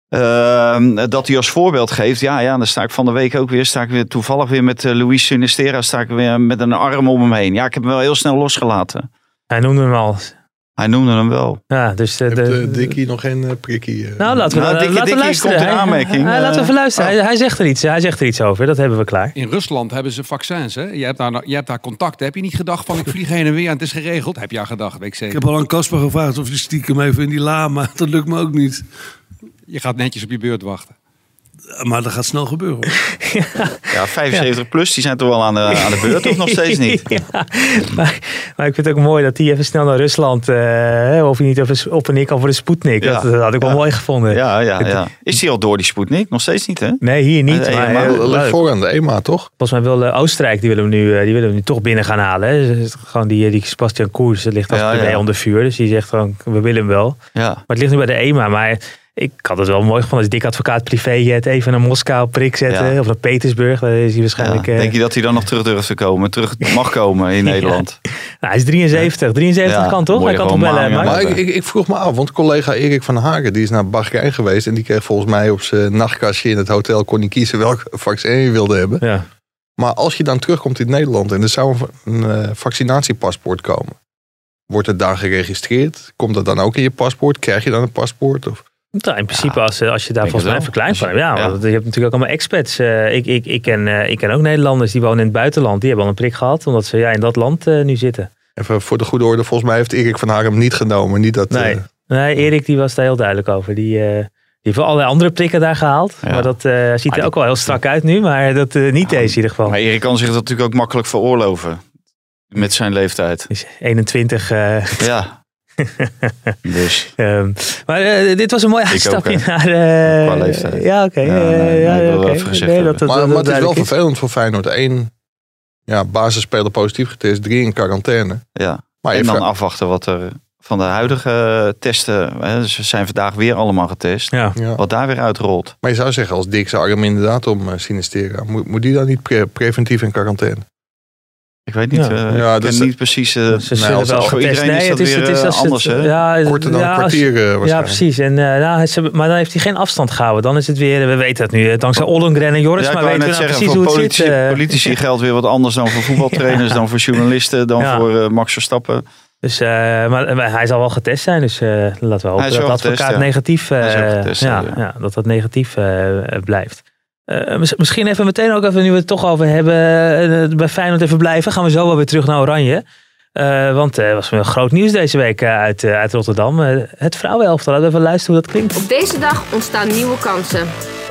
Ehm, dat hij als voorbeeld geeft. Ja, ja, dan sta ik van de week ook weer. Sta ik weer toevallig weer met uh, Luis Sinistera. Sta ik weer met een arm om hem heen. Ja, ik heb hem wel heel snel losgelaten. Hij noemde hem al. Hij noemde hem wel. Ja, dus de, de, Dikkie nog geen uh, prikkie. Nou, laten we, nou, Dikkie, laten luisteren. Komt in aanmerking. Hij, laten we even luisteren. Hij, hij, zegt er iets, hij zegt er iets over. Dat hebben we klaar. In Rusland hebben ze vaccins. Hè? Je, hebt daar, je hebt daar contacten. Heb je niet gedacht van ik vlieg heen en weer en het is geregeld? Heb je aan gedacht, weet ik zeker. Ik heb al aan Casper gevraagd of hij stiekem even in die la, maar (laughs) dat lukt me ook niet. Je gaat netjes op je beurt wachten. Maar dat gaat snel gebeuren. Hoor. (laughs) Ja, 75 plus, die zijn toch wel aan de, aan de beurt, of nog steeds niet? (laughs) ja, maar, maar ik vind het ook mooi dat hij even snel naar Rusland, eh, of hij niet even op en neer kan voor de Sputnik. Ja. Dat, dat had ik wel mooi gevonden. Ja, ja, ja. Is die al door die Sputnik? Nog steeds niet, hè? Nee, hier niet. Nee, maar, maar eh, ligt voor aan de EMA, toch? Volgens mij wil eh, Oostenrijk, die willen, we nu, die willen we nu toch binnen gaan halen. Hè. Dus Gewoon die, die Sebastian Koers, dat ligt ja. onder vuur. Dus die zegt gewoon, we willen hem wel. Ja. Maar het ligt nu bij de EMA. Maar ik had het wel mooi gevonden als dik advocaat privéjet even naar Moskou prik zetten. Ja. Of naar Petersburg. Daar is hij ja. waarschijnlijk... eh, Denk je dat hij dan nog terug durft te komen? Terug mag komen in (laughs) Nederland? nou, hij is 73. 73 Ja, kan toch? Hij kan toch bellen. maar- Maar, Maar Ja. ik, ik, ik vroeg me af, want collega Erik van Hagen die is naar Bahrein geweest. En die kreeg volgens mij op zijn nachtkastje in het hotel, kon hij kiezen welk vaccin je wilde hebben. ja. Maar als je dan terugkomt in Nederland en er zou een eh, vaccinatiepaspoort komen. Wordt het daar geregistreerd? Komt dat dan ook in je paspoort? Krijg je dan een paspoort? Of? Nou, in principe, als, eh, als je daar volgens mij verklaring van hebt. Ja, Ja. want je hebt natuurlijk ook allemaal expats. Eh, ik, ik, ik, ken, eh, ik ken ook Nederlanders die wonen in het buitenland. Die hebben al een prik gehad, omdat ze ja, in dat land eh, nu zitten. Even voor de goede orde, volgens mij heeft Erik van Hagen hem niet genomen. Niet dat, Nee. eh, Nee, Erik die was daar heel duidelijk over. Die, eh, die heeft wel allerlei andere prikken daar gehaald. Ja. Maar dat eh, ziet Maar er ook wel heel strak uit nu. Maar dat eh, niet Ja, deze in ieder geval. Maar Erik kan zich dat natuurlijk ook makkelijk veroorloven. Met zijn leeftijd. Is 21. eh, Ja. (laughs) Dus. (laughs) ehm, maar eh, dit was een mooi ook, uitstapje naar... eh, Qua leeftijd. Ja, oké. Ja, eh, nee, nee, ja, gezegd Nee, dat- maar, dat- maar dat het is wel vervelend voor Feyenoord. Eén ja, basisspeler positief getest, drie in quarantaine. Ja. Maar En dan afwachten wat er van de huidige testen. Hè, ze zijn vandaag weer allemaal getest. Ja. ja. Wat daar weer uitrolt. Maar je zou zeggen, als Dick zijn arm inderdaad om uh, Sinistera, moet, moet die dan niet pre- preventief in quarantaine? Ik weet niet. Ja. eh, Ja, ik dat ken is- niet precies. eh, Ze Nou, zullen als- wel voor iedereen is Nee, dat het is, weer, het is eh, als het- anders, hè? Ja, Korter dan ja, een als- kwartier eh, waarschijnlijk. Ja, precies. En, eh, nou, het is- maar dan heeft hij geen afstand gehouden. Dan is het weer, we weten het nu, dankzij Ollengren en Joris, Ja, maar weten we nou zeggen, precies voor hoe het politici, zit. eh. politici (laughs) geldt weer wat anders dan voor voetbaltrainers, dan voor journalisten, dan Ja. voor Max Verstappen. Dus, eh, maar, maar hij zal wel getest zijn, dus eh, laten we hopen is dat de wel advocaat negatief, eh, is ja, dat dat negatief blijft. Eh, mis- misschien even meteen ook even, nu we het toch over hebben, eh, bij Feyenoord even blijven. Gaan we zo wel weer terug naar Oranje. Eh, want er was wel groot nieuws deze week eh, uit, eh, uit Rotterdam. Eh, het vrouwenelftal, laten we even luisteren hoe dat klinkt. Op deze dag ontstaan nieuwe kansen.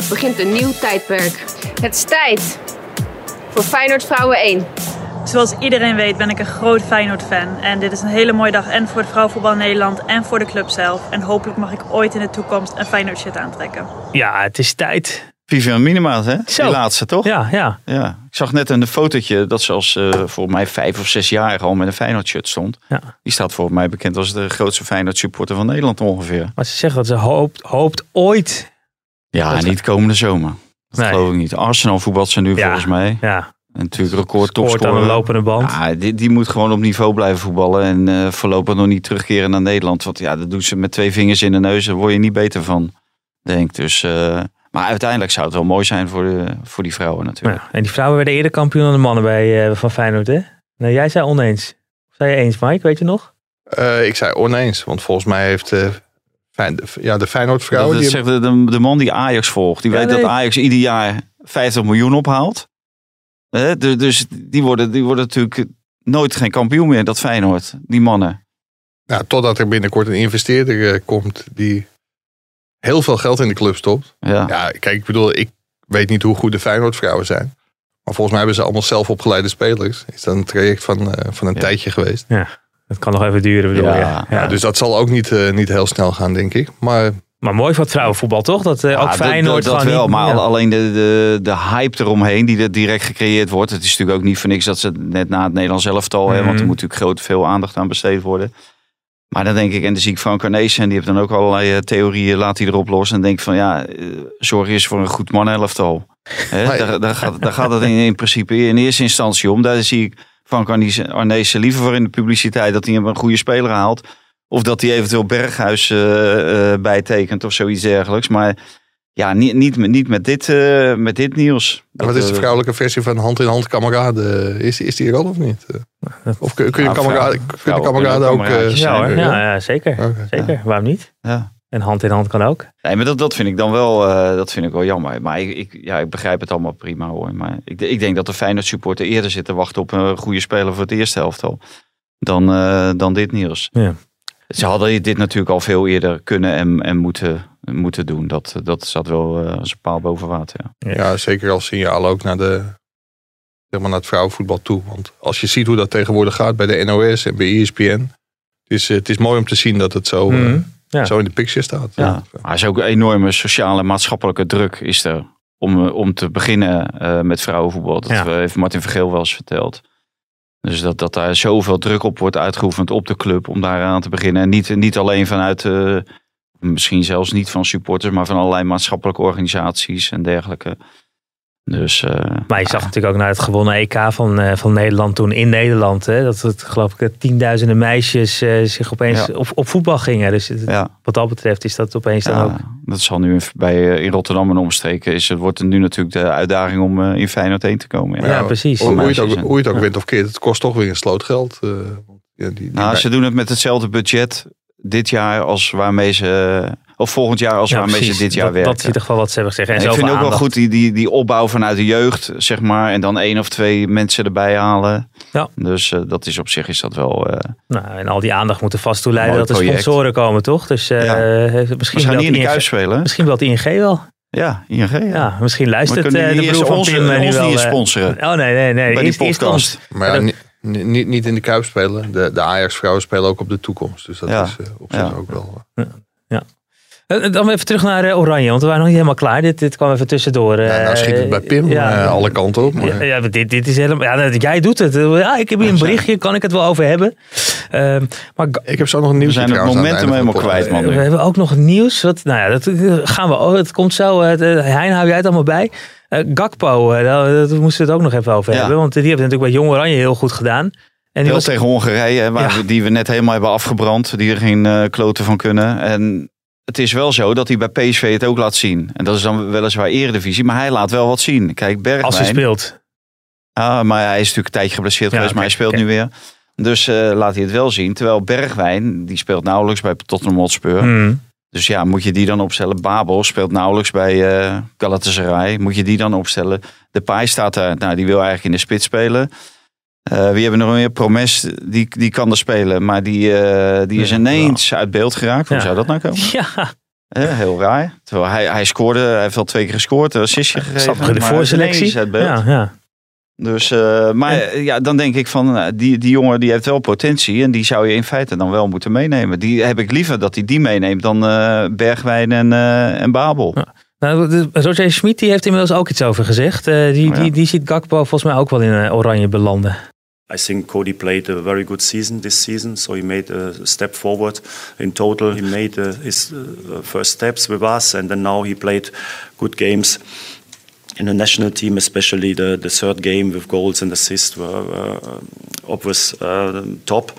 Begint een nieuw tijdperk. Het is tijd voor Feyenoord Vrouwen 1. Zoals iedereen weet ben ik een groot Feyenoord-fan. En dit is een hele mooie dag en voor het vrouwenvoetbal Nederland en voor de club zelf. En hopelijk mag ik ooit in de toekomst een Feyenoord-shit aantrekken. Ja, het is tijd. Vivian Minima, hè? Zo. Die laatste, toch? Ja, ja. Ja. Ik zag net een fotootje dat ze als eh volgens mij vijf of zes jaar al met een Feyenoord shirt stond. Ja. Die staat volgens mij bekend als de grootste Feyenoord supporter van Nederland ongeveer. Maar ze zegt dat ze hoopt, hoopt ooit. Ja, niet komende zomer. Dat Nee. geloof ik niet. Arsenal voetbalt ze nu Ja. volgens mij. Ja, En natuurlijk record topscorer. de lopende band. Ja, die, die moet gewoon op niveau blijven voetballen. En eh, voorlopig nog niet terugkeren naar Nederland. Want ja, dat doet ze met twee vingers in de neus. Daar word je niet beter van, denk ik. Dus, eh, maar uiteindelijk zou het wel mooi zijn voor, de, voor die vrouwen natuurlijk. Ja, en die vrouwen werden eerder kampioen dan de mannen bij, eh, van Feyenoord, hè? Nou, jij zei oneens. Of zei je eens, Mike? Weet je nog? Eh, ik zei oneens, want volgens mij heeft eh, Fijn- de, ja, de Feyenoord vrouwen... dat die zegt de, de, man die Ajax volgt. Die Ja, weet nee. dat Ajags ieder jaar 50 miljoen ophaalt. Hè, dus dus die, worden, die worden natuurlijk nooit geen kampioen meer, dat Feyenoord. Die mannen. Ja, totdat er binnenkort een investeerder eh, komt die heel veel geld in de club stopt. Ja. Ja, kijk, ik bedoel, ik weet niet hoe goed de Feyenoord vrouwen zijn. Maar volgens mij hebben ze allemaal zelf opgeleide spelers. Is dat een traject van, eh, van een Ja. tijdje geweest. Dat kan nog even duren, bedoel Ja. je? Ja, Ja. Ja, dus dat zal ook niet, eh, niet heel snel gaan, denk ik. Maar Maar mooi voor het vrouwenvoetbal, toch? Dat eh, Ja, ook dat- Feyenoord dat, dat, gewoon wel, niet- maar ja. al- alleen de, de, de hype eromheen die er direct gecreëerd wordt. Het is natuurlijk ook niet voor niks dat ze net na het Nederlands elftal, hè, want Mhm. er moet natuurlijk groot veel aandacht aan besteed worden. Maar dan denk ik, en dan zie ik Frank Arnees en die heeft dan ook allerlei eh, theorieën, laat hij erop los. En denk van ja, eh, zorg eens voor een goed mannenelftal. Hè, (laughs) Maar- daar, daar, gaat, daar gaat het in, in principe in eerste instantie om. Daar zie ik Frank Arnees, Arnees liever voor in de publiciteit dat hij een goede speler haalt. Of dat hij eventueel Berghuis eh, bijtekent of zoiets dergelijks. Maar ja, niet, niet, met- niet met, dit, eh, met dit nieuws. wat is de eh, vrouwelijke versie van hand in hand kameraden? Is, is die er al of niet? Eh, (laughs) Of kun, kun je Ja, kameraden, vrouw- kun je kameraden ook... eh, kameraadjes Ja, hoor. ja, ja, zeker. Zeker, waarom niet? Ja. En hand in hand kan ook. Nee, maar dat, dat vind ik dan wel, eh, dat vind ik wel jammer. Maar ik, ik, ja, ik begrijp het allemaal prima hoor. Maar ik, ik denk dat de Feyenoord supporter eerder zit te wachten op een goede speler voor het eerste helftal. Dan, eh, dan dit nieuws. Ze hadden dit natuurlijk al veel eerder kunnen en, en moeten, moeten doen. Dat, dat zat wel eh, als een paal boven water. Ja. Ja, zeker als signaal ook naar, de, zeg maar naar het vrouwenvoetbal toe. Want als je ziet hoe dat tegenwoordig gaat bij de NOS en bij ESPN. Het is, het is mooi om te zien dat het zo, eh, Mhm. Ja. zo in de picture staat. Ja. Maar er is ook een enorme sociale en maatschappelijke druk is er om, eh, om te beginnen eh, met vrouwenvoetbal. Dat Ja. heeft Martin Vergeel wel eens verteld. Dus dat, dat daar zoveel druk op wordt uitgeoefend op de club om daar aan te beginnen. En niet, niet alleen vanuit, eh, misschien zelfs niet van supporters, maar van allerlei maatschappelijke organisaties en dergelijke. Dus eh, Maar je zag natuurlijk ook naar het gewonnen EK van, eh, van Nederland toen in Nederland. Hè, dat het geloof ik dat tienduizenden meisjes eh, zich opeens Ja. op, op voetbal gingen. Dus het- ja. wat dat betreft is dat opeens dan Ja, ook... dat zal nu in, bij, eh, in Rotterdam en omstreken. Is, het wordt er nu natuurlijk de uitdaging om eh, in Feyenoord heen te komen. Ja. Ja, precies. Hoe, hoe je het ook, hoe je het ook ja. wint of keert, het kost toch weer een sloot geld. eh, want ja, die, die Nou, bij- ze doen het met hetzelfde budget dit jaar als waarmee ze. Of volgend jaar als Ja, waarmee precies. ze dit jaar dat, werken. Dat is in ieder geval wat ze hebben gezegd. En ik vind ook wel goed die, die, die opbouw vanuit de jeugd, zeg maar. En dan één of twee mensen erbij halen. Ja. Dus eh, dat is op zich is dat wel. eh, Nou, en al die aandacht moet er vast toe leiden Mooi dat er sponsoren komen, toch? Dus eh, Ja. misschien, we gaan wel niet in de ING kuip spelen. misschien wel het ING wel. Ja, ING. Ja. Ja, misschien luistert eh, de broer van ons, Pim nu wel. niet sponsoren Oh nee, nee, nee. bij die Eerst- podcast? maar ja, ni- ni- niet, niet in de Kuip spelen. De, de Ajax-vrouwen spelen ook op de toekomst. Dus dat Ja. is op zich Ja. ook wel... Eh, Dan even terug naar eh, Oranje, want we waren nog niet helemaal klaar. Dit, dit kwam even tussendoor. nou, nou eh, schiet het bij Pim ja. eh, alle kanten op. Maar, Ja, ja, dit, dit is helemaal. Ja, jij doet het. Ja, ik heb hier een berichtje, kan ik het wel over hebben. Ehm, maar Ik heb zo nog een We zijn het momentum helemaal kwijt, man. we hebben ook nog nieuws. Wat, nou ja, dat eh, gaan we. Oh, het komt zo. eh, Hein, hou jij het allemaal bij? Eh, Gakpo, eh, daar, daar moesten we het ook nog even over Ja. hebben. Want die heeft natuurlijk bij Jong Oranje heel goed gedaan. En die Wel was, tegen Hongarije, hè, waar Ja. we, die we net helemaal hebben afgebrand. Die er geen eh, kloten van kunnen. En het is wel zo dat hij bij PSV het ook laat zien. En dat is dan weliswaar eredivisie, maar hij laat wel wat zien. Kijk, Bergwijn. als hij speelt. Ah, maar hij is natuurlijk een tijdje geblesseerd Ja, geweest, maar hij speelt nu weer. Dus eh, laat hij het wel zien. Terwijl Bergwijn, die speelt nauwelijks bij Tottenham Hotspur. Hmm. Dus ja, moet je die dan opstellen? Babel speelt nauwelijks bij eh Galatasaray. Moet je die dan opstellen? De Pai staat daar, nou, die wil eigenlijk in de spits spelen. Eh, wie hebben nog meer? Promes, die, die kan er spelen. Maar die, eh, die is ineens uit beeld geraakt. Hoe Ja. zou dat nou komen? (laughs) Ja, Eh, heel raar. Terwijl hij, hij scoorde, hij heeft al twee keer gescoord, een assistje gegeven. in de voorselectie. uit beeld. Ja, ja. Dus, maar ja, dan denk ik van, nou, die, die jongen die heeft wel potentie en die zou je in feite dan wel moeten meenemen. Die heb ik liever dat hij die meeneemt dan Bergwijn en, en Babel. Ja. Nou, Roger Schmid die heeft inmiddels ook iets over gezegd. Die, Oh ja. die, die ziet Gakpo volgens mij ook wel in Oranje belanden. I think Cody played a very good season this season, so he made a step forward. In total, he made uh, his uh, first steps with us, and then now he played good games in the national team, especially the, the third game with goals and assists were uh, obvious uh, top.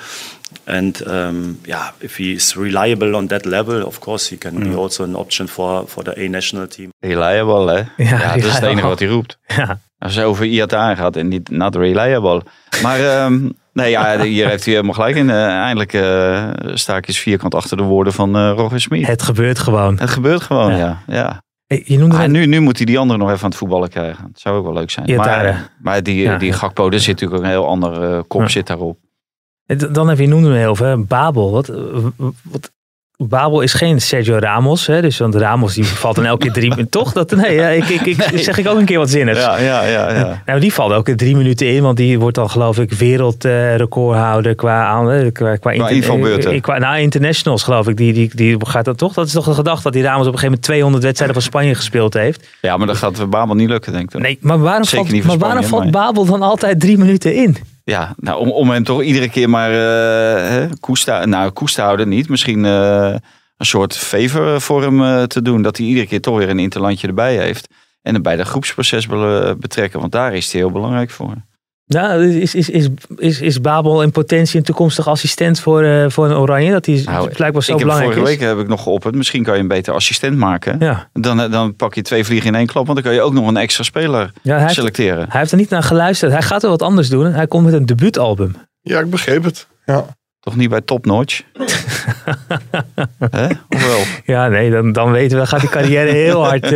And um, yeah, if he is reliable on that level, of course he can be also an option for, for the A national team. Reliable, hè? Ja, dat is het reliable. enige wat hij roept. Ja. Als hij over Iataren gaat en niet not reliable. Maar ehm, nee, ja, hier heeft hij helemaal gelijk in. Eh, eindelijk eh, sta ik eens vierkant achter de woorden van eh Roger Smit. Het gebeurt gewoon. Het gebeurt gewoon, Ja. ja. ja. Hey, Je noemde Ah, nu, nu moet hij die andere nog even aan het voetballen krijgen. Dat zou ook wel leuk zijn. Maar, maar die, Ja, die. Gakpo, daar zit natuurlijk ook een heel ander eh, kop zit daarop. Dan heb je noemde hem heel veel. Babel. Wat, wat, Babel is geen Sergio Ramos. Hè? Dus, want Ramos die valt dan elke keer drie minuten. Toch? Dat, nee, ja, ik, ik, ik, zeg ik ook een keer wat zinnigs. Ja, ja, ja. ja. Nou, die valt in drie minuten in, want die wordt dan geloof ik wereldrecordhouder qua, aan- eh, qua, qua, inter- invalbeurten. eh, qua nou, internationals geloof ik. Die, die, die gaat dat toch? Dat is toch de gedachte dat die Ramos op een gegeven moment 200 wedstrijden van Spanje gespeeld heeft. ja, maar dat gaat Babel niet lukken, denk ik. Nee, maar waarom, Zeker valt, maar waarom valt Babel dan altijd drie minuten in? Ja, nou, om, om hem toch iedere keer maar eh, hè, koest, nou, houden niet. Misschien eh, een soort favor voor hem eh, te doen. Dat hij iedere keer toch weer een interlandje erbij heeft. En hem bij de groepsproces be- betrekken. Want daar is hij heel belangrijk voor. Nou, is, is, is, is, is Babel in potentie een toekomstig assistent voor, eh, voor een Oranje? Dat die Nou, blijkbaar zo ik heb belangrijk vorige is. week heb ik nog geopperd. Misschien kan je hem beter assistent maken. Ja. Dan, eh, dan pak je twee vliegen in één klap. Want dan kan je ook nog een extra speler Ja, hij, heeft, selecteren. hij heeft er niet naar geluisterd. Hij gaat er wat anders doen. Hij komt met een debuutalbum. Ja, ik begreep het. Ja. Toch niet bij Top Notch? (laughs) Hè? Of wel? Ja, nee, dan, dan weten we, gaat die carrière heel (laughs) hard, eh,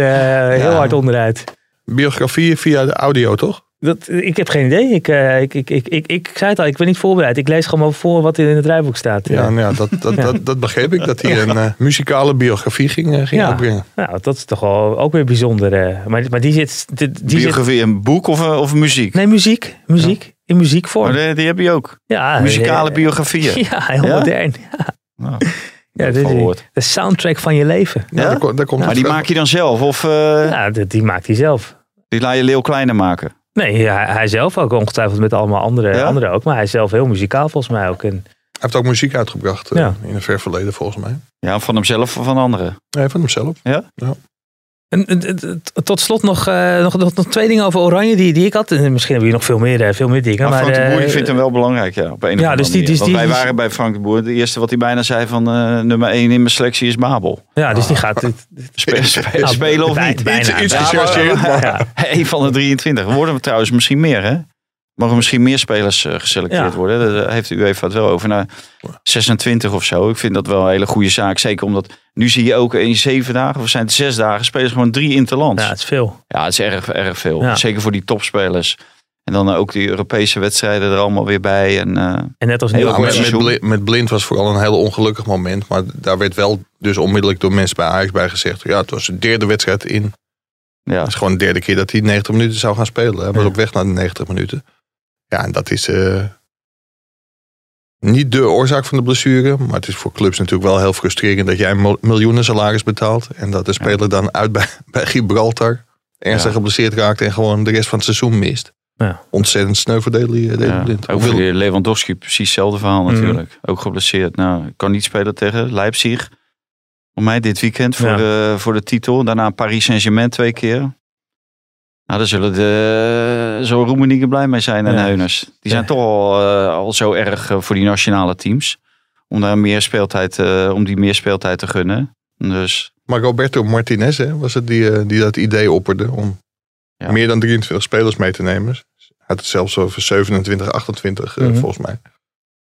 heel hard onderuit. Biografie via de audio, toch? Dat, ik heb geen idee. Ik, uh, ik, ik, ik, ik, ik, zei het al, ik ben niet voorbereid. Ik lees gewoon voor wat in het rijboek staat. Ja, nou ja dat, dat, (laughs) ja. Dat, dat begreep ik. Dat hij een uh, muzikale biografie ging, uh, ging ja. opbrengen. Ja, dat is toch wel ook weer bijzonder. maar, maar die zit... Die, die biografie, zit... een boek of, of muziek? Nee, muziek. Muziek. Ja. In muziekvorm. Maar die, die, heb je ook? Ja. Muzikale biografieën? (laughs) Ja, heel modern. (laughs) Ja. Nou, ja, de, de, soundtrack van je leven. Ja, ja? Daar, daar komt maar die maak je dan zelf? Of, Ja, die, die maakt hij zelf. Die laat je Leeuw Kleiner maken? Nee, hij, hij zelf ook ongetwijfeld met allemaal andere, ja? anderen ook. Maar hij is zelf heel muzikaal volgens mij ook. En... Hij heeft ook muziek uitgebracht ja. uh, in een ver verleden volgens mij. Ja, van hemzelf of van anderen? Nee, van hemzelf. Ja? ja. En, tot slot nog, uh, nog, nog, nog, twee dingen over Oranje die, die ik had. En misschien hebben we nog veel meer, veel meer dingen. Maar, maar Frank de Boer uh, vindt hem wel belangrijk, ja. Op een ja, dus die, wij die, waren bij Frank de Boer. Het eerste wat hij bijna zei van uh, nummer 1 in mijn selectie is Babel. Ja, dus die gaat... Spelen, (laughs) spelen, (laughs) spelen of niet? Bijna, iets Ja. (laughs) Eén van de 23. Worden we trouwens misschien meer, hè? Mogen misschien meer spelers eh, geselecteerd Ja. worden? Daar heeft u even het wel over. Naar 26 of zo. Ik vind dat wel een hele goede zaak. Zeker omdat nu zie je ook in zeven dagen, of zijn het zes dagen, spelen ze gewoon drie interlands. Ja, Ja, het is veel. het is erg, erg veel. Ja. Zeker voor die topspelers. En dan ook die Europese wedstrijden er allemaal weer bij. En, eh, En net als nu Heel ook Ja, met, met-. Blind, was vooral een heel ongelukkig moment. Maar daar werd wel dus onmiddellijk door mensen bij Ajax bij gezegd. Ja, het was de derde wedstrijd in. ja. Het is gewoon de derde keer dat hij 90 minuten zou gaan spelen. Hij was Ja. op weg naar de 90 minuten. Ja, en dat is eh, niet de oorzaak van de blessure. Maar het is voor clubs natuurlijk wel heel frustrerend dat jij miljoenen salaris betaalt. En dat de speler dan uit bij, (laughs) bij Gibraltar ernstig Ja. geblesseerd raakt. En gewoon de rest van het seizoen mist. Ja. Ontzettend sneu voor Ja, Blind. ook voor Lewandowski precies hetzelfde verhaal Mhm. natuurlijk. Ook geblesseerd. Nou, kan niet spelen tegen Leipzig. Voor mij dit weekend voor, de, voor de titel. Daarna Paris Saint-Germain twee keer. Nou, daar zullen de, zo Roemenieke blij mee zijn en Ja. Heuners. Die zijn toch al, eh, al zo erg eh, voor die nationale teams. Om, daar meer speeltijd, eh, om die meer speeltijd te gunnen. Dus Maar Roberto Martinez hè, was het die, die dat idee opperde om Ja. meer dan 23 spelers mee te nemen. Hij had het zelfs over 27, 28 eh, Mhm. volgens mij.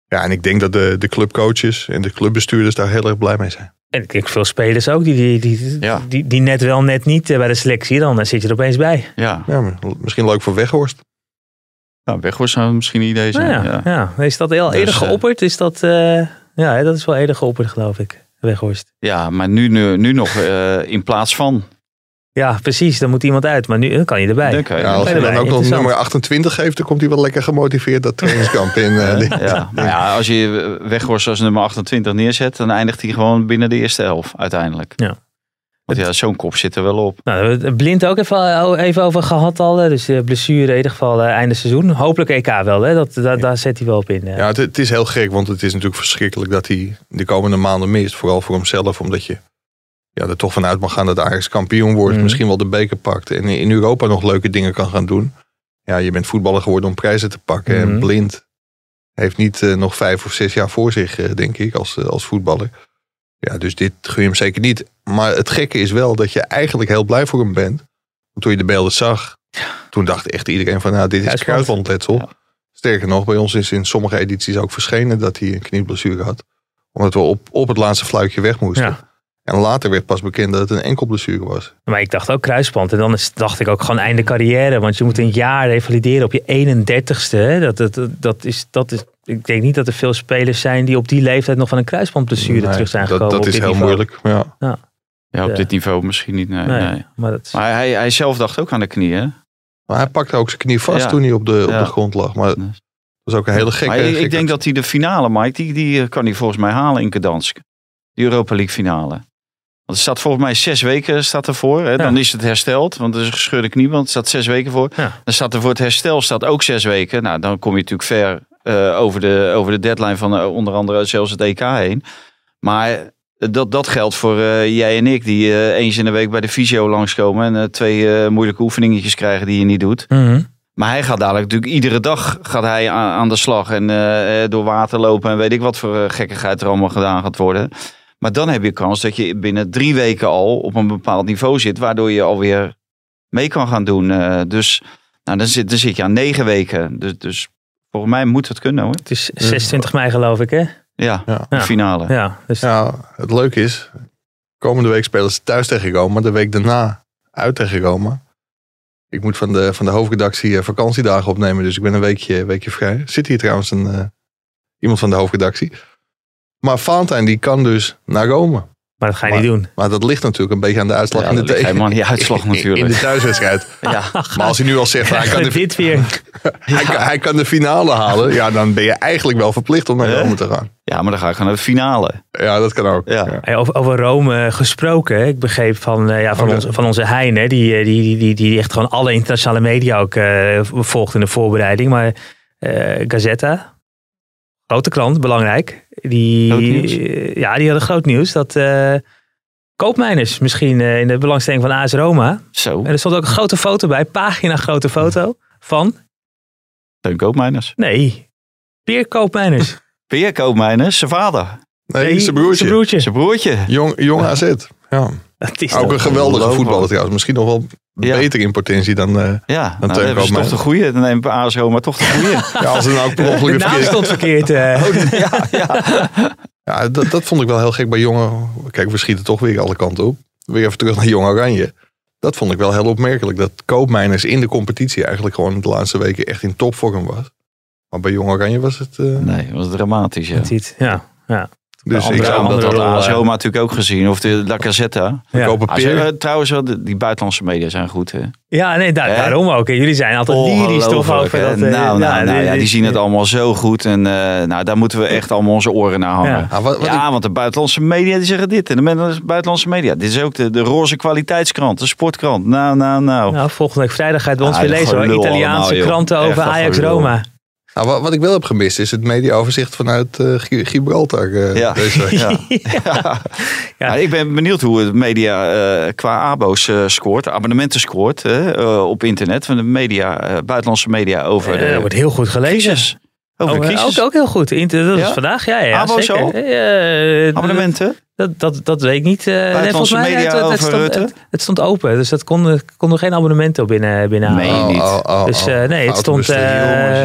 Ja, en ik denk dat de, de clubcoaches en de clubbestuurders daar heel erg blij mee zijn. En ik denk veel spelers ook die, die, die, Ja. die, die net wel, net niet eh, bij de selectie. Dan zit je er opeens bij. ja, Ja, misschien leuk voor Weghorst. nou, Weghorst zou misschien een idee zijn. Nou ja, ja. ja. Is dat heel Dus, eerder eh, geopperd? Is dat, eh, ja, dat is wel eerder geopperd geloof ik. Weghorst. Ja, maar nu, nu, nu nog eh, in plaats van. Ja, precies. Dan moet iemand uit. Maar nu dan kan je erbij. Dan kan je Ja, als hij dan ook nog nummer 28 geeft, dan komt hij wel lekker gemotiveerd dat trainingskamp in. eh, die- Ja, maar ja, als je Weghorst als nummer 28 neerzet, dan eindigt hij gewoon binnen de eerste elf uiteindelijk. Ja. Want ja, zo'n kop zit er wel op. Nou, we hebben het blind ook even, even over gehad al. Dus de blessure in ieder geval eh, einde seizoen. Hopelijk EK wel. Hè? Dat, da- Daar zet hij wel op in. eh. Ja, het, het is heel gek, want het is natuurlijk verschrikkelijk dat hij de komende maanden mist. Vooral voor hemzelf, omdat je ja, er toch vanuit mag gaan dat Ajax kampioen wordt. Mhm. Misschien wel de beker pakt en in Europa nog leuke dingen kan gaan doen. Ja, je bent voetballer geworden om prijzen te pakken. Mhm. En blind heeft niet eh, nog vijf of zes jaar voor zich, eh, denk ik, als, eh, als voetballer. Ja, dus dit gun je hem zeker niet. Maar het gekke is wel dat je eigenlijk heel blij voor hem bent. Want toen je de beelden zag, toen dacht echt iedereen van, nou, dit is Kruisband. kruisbandletsel. Ja. Sterker nog, bij ons is in sommige edities ook verschenen dat hij een knieblessure had. Omdat we op, op het laatste fluitje weg moesten. Ja. En later werd pas bekend dat het een enkel blessure was. Maar ik dacht ook kruisband. En dan is, dacht ik ook gewoon einde carrière. Want je moet een jaar revalideren op je 31ste. Hè? Dat, dat, dat, is, dat is, ik denk niet dat er veel spelers zijn die op die leeftijd nog van een kruisbandblessure Nee, terug zijn dat, gekomen. dat op is heel niveau. moeilijk. Ja. Ja, op Ja. dit niveau misschien niet. Nee, Nee, nee. Maar dat is, Maar hij, hij zelf dacht ook aan de knieën. Maar hij pakte ook zijn knie vast Ja. toen hij op de, op Ja. de grond lag. Maar dat was ook een hele gekke... Maar ik, gekke- denk dat hij de finale, Mike, die, die kan hij volgens mij halen in Gdansk. Die Europa League finale. Want er staat volgens mij zes weken staat ervoor. Hè? Dan is het hersteld, want het is een gescheurde knie, want er staat zes weken voor. Ja. Dan staat er voor het herstel staat ook zes weken. Nou, dan kom je natuurlijk ver eh, over, de, over de deadline van eh, onder andere zelfs het EK heen. Maar dat, dat geldt voor eh, jij en ik, die eh, eens in de week bij de fysio langskomen en eh, twee eh, moeilijke oefeningetjes krijgen die je niet doet. Mhm. Maar hij gaat dadelijk natuurlijk iedere dag gaat hij aan, aan de slag. En eh, eh, door water lopen en weet ik wat voor eh, gekkigheid er allemaal gedaan gaat worden. Maar dan heb je kans dat je binnen drie weken al op een bepaald niveau zit. Waardoor je alweer mee kan gaan doen. Eh, dus nou, dan, zit, dan zit je aan negen weken. Dus, dus volgens mij moet het kunnen hoor. Het is 26 mei geloof ik hè? Ja, Ja. de finale. Ja, dus Ja, het leuke is, komende week spelen ze thuis tegen Roma. De week daarna uit tegen Roma. Ik moet van de, van de hoofdredactie eh, vakantiedagen opnemen. Dus ik ben een weekje, weekje vrij. Zit hier trouwens een, eh, iemand van de hoofdredactie. Maar Valentijn die kan dus naar Rome. Maar dat ga je Maar- niet doen. Maar dat ligt natuurlijk een beetje aan de uitslag Ja, in de tegen. helemaal niet uitslag (laughs) natuurlijk. In de thuiswedstrijd. (laughs) Ja. Maar als hij nu al zegt, hij kan, de, Dit weer. (laughs) hij, kan, hij kan de finale halen. Ja, dan ben je eigenlijk wel verplicht om naar. Rome te gaan. ja, maar dan ga ik naar de finale. Ja, dat kan ook. Ja. Over, over Rome gesproken. Ik begreep van, eh, ja, van, Oh, van onze Hein, hè, die, eh, die, die, die, die echt gewoon alle internationale media ook eh, volgt in de voorbereiding. Maar eh Gazzetta, grote krant, belangrijk. Die, eh, ja, die hadden groot nieuws dat eh koopmijners misschien eh, in de belangstelling van AS Roma. Zo, En er stond ook een grote foto bij, pagina grote foto van, Teun Koopmeiners. nee, Peer Koopmijners. (laughs) Peer Koopmeiners, zijn vader. Nee, zijn broertje. Zijn broertje. Zijn broertje. Jong, jong AZ. Ja. Is Ook een geweldige voetballer trouwens. Misschien nog wel Ja. beter in potentie dan... eh, Ja, Dan nou, Teun hebben ze toch de goeie. Dan neemt AS Roma toch de goeie. (laughs) ja, als er nou ook per De ongeluk naam verkeerd... stond verkeerd. eh. (laughs) ja, ja. Ja, dat, dat vond ik wel heel gek bij jongen. Kijk, we schieten toch weer alle kanten op. Weer even terug naar Jong Oranje. Dat vond ik wel heel opmerkelijk. Dat Koopmeiners in de competitie eigenlijk gewoon de laatste weken echt in topvorm was. Maar bij Jong Oranje was het... eh, Nee, dat was dramatisch. Ja. Ja, ja. Dus andere- ik zou dat had eh. Roma natuurlijk ook gezien. Of de La Gazzetta. Ja. kopen Ah, Peer. eh, trouwens, wel, die buitenlandse media zijn goed. Hè? Ja, nee, daar, Hè? daarom ook. En Jullie zijn altijd lyrisch toch over dat... eh, nou, nou, nou, ja, dit- die zien het allemaal zo goed. En eh, nou, daar moeten we echt allemaal onze oren naar hangen. Ja. Ah, wat, wat ik- want de buitenlandse media die zeggen dit. En de buitenlandse media. Dit is ook de, de roze kwaliteitskrant. De sportkrant. Nou, nou, nou. Nou, volgende week vrijdag ga je het bij ons Ah, weer lezen hoor. gelul Italiaanse allemaal, kranten over Ajax. Roma. Nou, wat, wat ik wel heb gemist is het mediaoverzicht vanuit eh, Gi- Gibraltar. eh, Ja. deze week. (laughs) Ja. (laughs) Ja. Ja, ik ben benieuwd hoe het media eh, qua abo's eh, scoort, abonnementen scoort hè, eh, op internet van de media, eh, buitenlandse media over Eh, dat wordt heel goed gelezen. crisis. Over Oh, de crisis. ook, ook heel goed. Inter- Dat is vandaag, ja. ja Abo's zeker. al? Abonnementen? Dat, dat, dat weet ik niet. eh, nee, volgens mij media het, het, het over stond, Rutte? het, het stond open. Dus dat konden, konden geen abonnementen op binnen, binnenhalen. Nee. Oh, niet. oh, oh, Dus eh, nee, het stond... eh,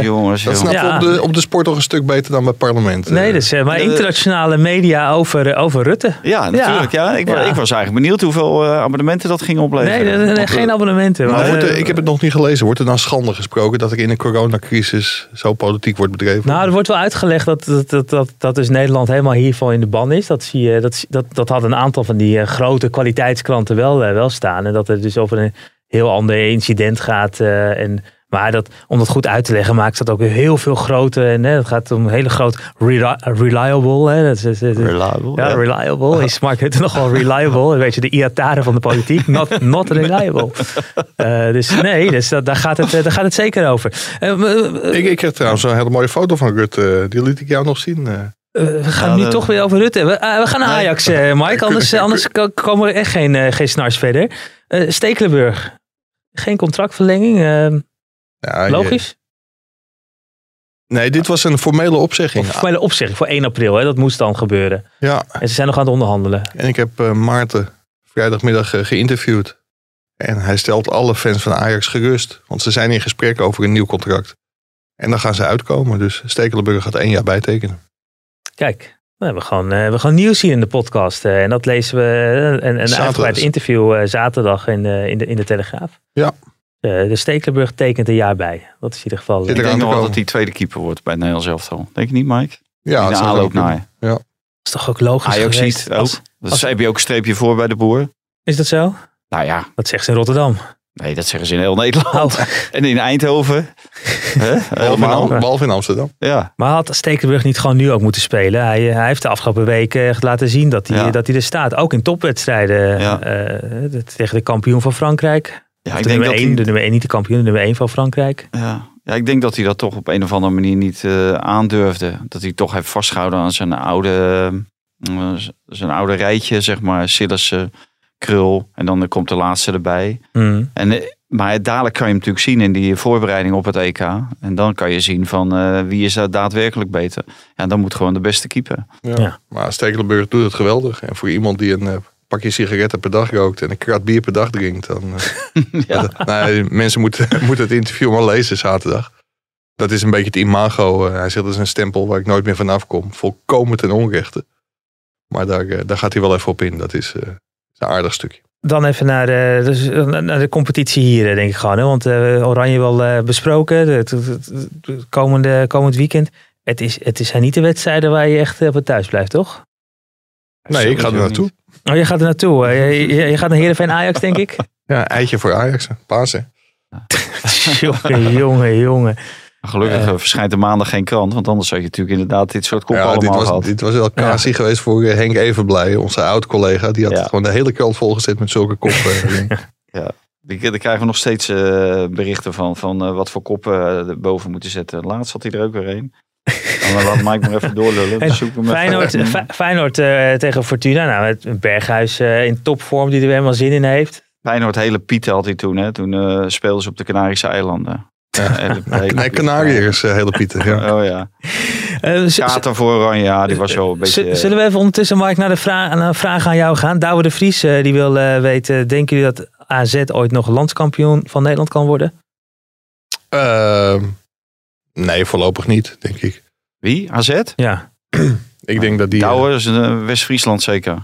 jongens, jongens, dat snap Ja. op, de, op de sport toch een stuk beter dan bij parlement. Nee, dus, maar internationale media over, over Rutte. Ja, natuurlijk. Ja. Ik, Ja. ik was eigenlijk benieuwd hoeveel eh, abonnementen dat ging opleveren. Nee, nee, nee, Want, geen abonnementen. Maar maar, wordt ik heb het nog niet gelezen. Wordt er dan schande gesproken dat er in een coronacrisis zo politiek wordt bedreven? Nou, er wordt wel uitgelegd dat, dat, dat, dat, dat dus Nederland helemaal hiervan in de ban is. Dat, zie je, dat, dat, dat had een aantal van die eh, grote kwaliteitskranten wel, eh, wel staan. En dat het dus over een heel ander incident gaat. eh, en, maar dat, om dat goed uit te leggen, maakt dat ook heel veel grote. En hè, het gaat om hele groot reli- reliable. Hè, dat is, dat is- Reliable. ja, ja. reliable. Is (laughs) Mark Rutte nogal reliable? Weet je, de Iataren van de politiek. Not, not reliable. (laughs) Eh, dus nee, dus dat, daar, gaat het, daar gaat het zeker over. Ik, ik heb trouwens een hele mooie foto van Rutte. Die liet ik jou nog zien. Eh. We gaan nu toch weer over Rutte. We, eh, we gaan naar. Ajax, eh, (laughs) Mike. Anders, anders ko- komen we echt geen, geen snars verder. Stekelenburg. Geen contractverlenging. eh, Ja, je- logisch. nee, dit was een formele opzegging. Of formele opzegging voor 1 april. Hè, dat moest dan gebeuren. Ja, En ze zijn nog aan het onderhandelen. en ik heb Maarten vrijdagmiddag geïnterviewd. En hij stelt alle fans van Ajax gerust. Want ze zijn in gesprek over een nieuw contract. En dan gaan ze uitkomen. Dus Stekelenburg gaat één jaar bijtekenen. Kijk, we hebben gewoon, eh, we gaan nieuws zien in de podcast. eh, en dat lezen we. eh, een, een uitgebreid interview zaterdag in, de in, de, in de Telegraaf. Ja. Eh, de Stekelenburg tekent een jaar bij. Dat is in ieder geval. Ik denk nog wel dat hij tweede keeper wordt bij het Nederlands elftal. Denk je niet, Mike? Ja, In de aanloop naar. Dat is toch ook logisch Ajax ziet ook. Als- Dus als- heb je ook een streepje voor bij de boer. is dat zo? Nou ja, Dat zegt ze in Rotterdam. Nee, dat zeggen ze in heel Nederland. (laughs) En in Eindhoven. (laughs) Hè? Behalve in, Amsterdam. Ja. Maar had Stekelenburg niet gewoon nu ook moeten spelen? Hij, eh, hij heeft de afgelopen weken echt laten zien dat hij, Ja. dat hij er staat. Ook in topwedstrijden. Ja. eh, de- tegen de kampioen van Frankrijk. Ja, ik de, denk nummer dat één, hij, de nummer 1, niet de kampioen, de nummer 1 van Frankrijk. ja. ja, ik denk dat hij dat toch op een of andere manier niet eh, aandurfde. Dat hij toch heeft vastgehouden aan zijn oude, zijn oude rijtje, zeg maar. Sillissen, Krul. En dan komt de laatste erbij. Hmm. En, eh, maar dadelijk kan je hem natuurlijk zien in die voorbereiding op het EK. En dan kan je zien van eh, wie is daar daadwerkelijk beter. Ja, dan moet gewoon de beste keeper. Ja. Ja. Maar Stekelenburg doet het geweldig. En voor iemand die een eh, pakje sigaretten per dag rookt en een krat bier per dag drinkt, dan. eh, (laughs) Ja. dat- nou, mensen moeten, (laughs) moeten het interview maar lezen zaterdag. Dat is een beetje het imago. hij zegt dat is een stempel waar ik nooit meer vanaf kom. Volkomen ten onrechte. Maar daar, eh, daar gaat hij wel even op in. Dat is, eh, is een aardig stukje. Dan even naar de, dus, eh, naar de competitie hier, eh, denk ik gewoon. Hè? Want eh, Oranje wel eh, besproken, het, komende, komend weekend. Het, is, het zijn niet de wedstrijden waar je echt op het thuis blijft, toch? Nee, ik ga er naartoe. Oh, je gaat er naartoe. Je, je, je gaat naar Heerenveen Ajax, denk ik? (laughs) Ja, eitje voor Ajax. Pasen. (laughs) jongen, jongen, jongen. Gelukkig eh, verschijnt er maandag geen krant. Want anders had je natuurlijk inderdaad dit soort koppen Ja, dit was, gehad. dit was wel casie geweest voor eh, Henk Evenblij, onze oud-collega. Die had Ja. gewoon de hele krant volgezet met zulke koppen. (laughs) Die- Daar krijgen we nog steeds eh, berichten van, van eh, wat voor koppen eh, er boven moeten zetten. Laatst had hij er ook weer een. En dan laat (laughs) Mike maar even doorlullen. En. Feyenoord, Fe- Feyenoord eh, tegen Fortuna. Nou, met Berghuis eh, in topvorm die er weer helemaal zin in heeft. Feyenoord hele Pieten had hij toen. Hè? Toen eh, speelden ze op de Canarische eilanden. Nee, Canariërs, eh, hele Pieter. Ja. (laughs) Oh ja. Eh, z- Kater voor Oranje, ja, die was wel een beetje... Zullen we even ondertussen, Mark, naar de vraag, naar een vraag aan jou gaan? Douwe de Vries, eh, die wil eh, weten, denken jullie dat AZ ooit nog landskampioen van Nederland kan worden? Ehm, nee, voorlopig niet, denk ik. Wie? AZ? Ja. Ik denk dat die... Douwe, is West-Friesland zeker.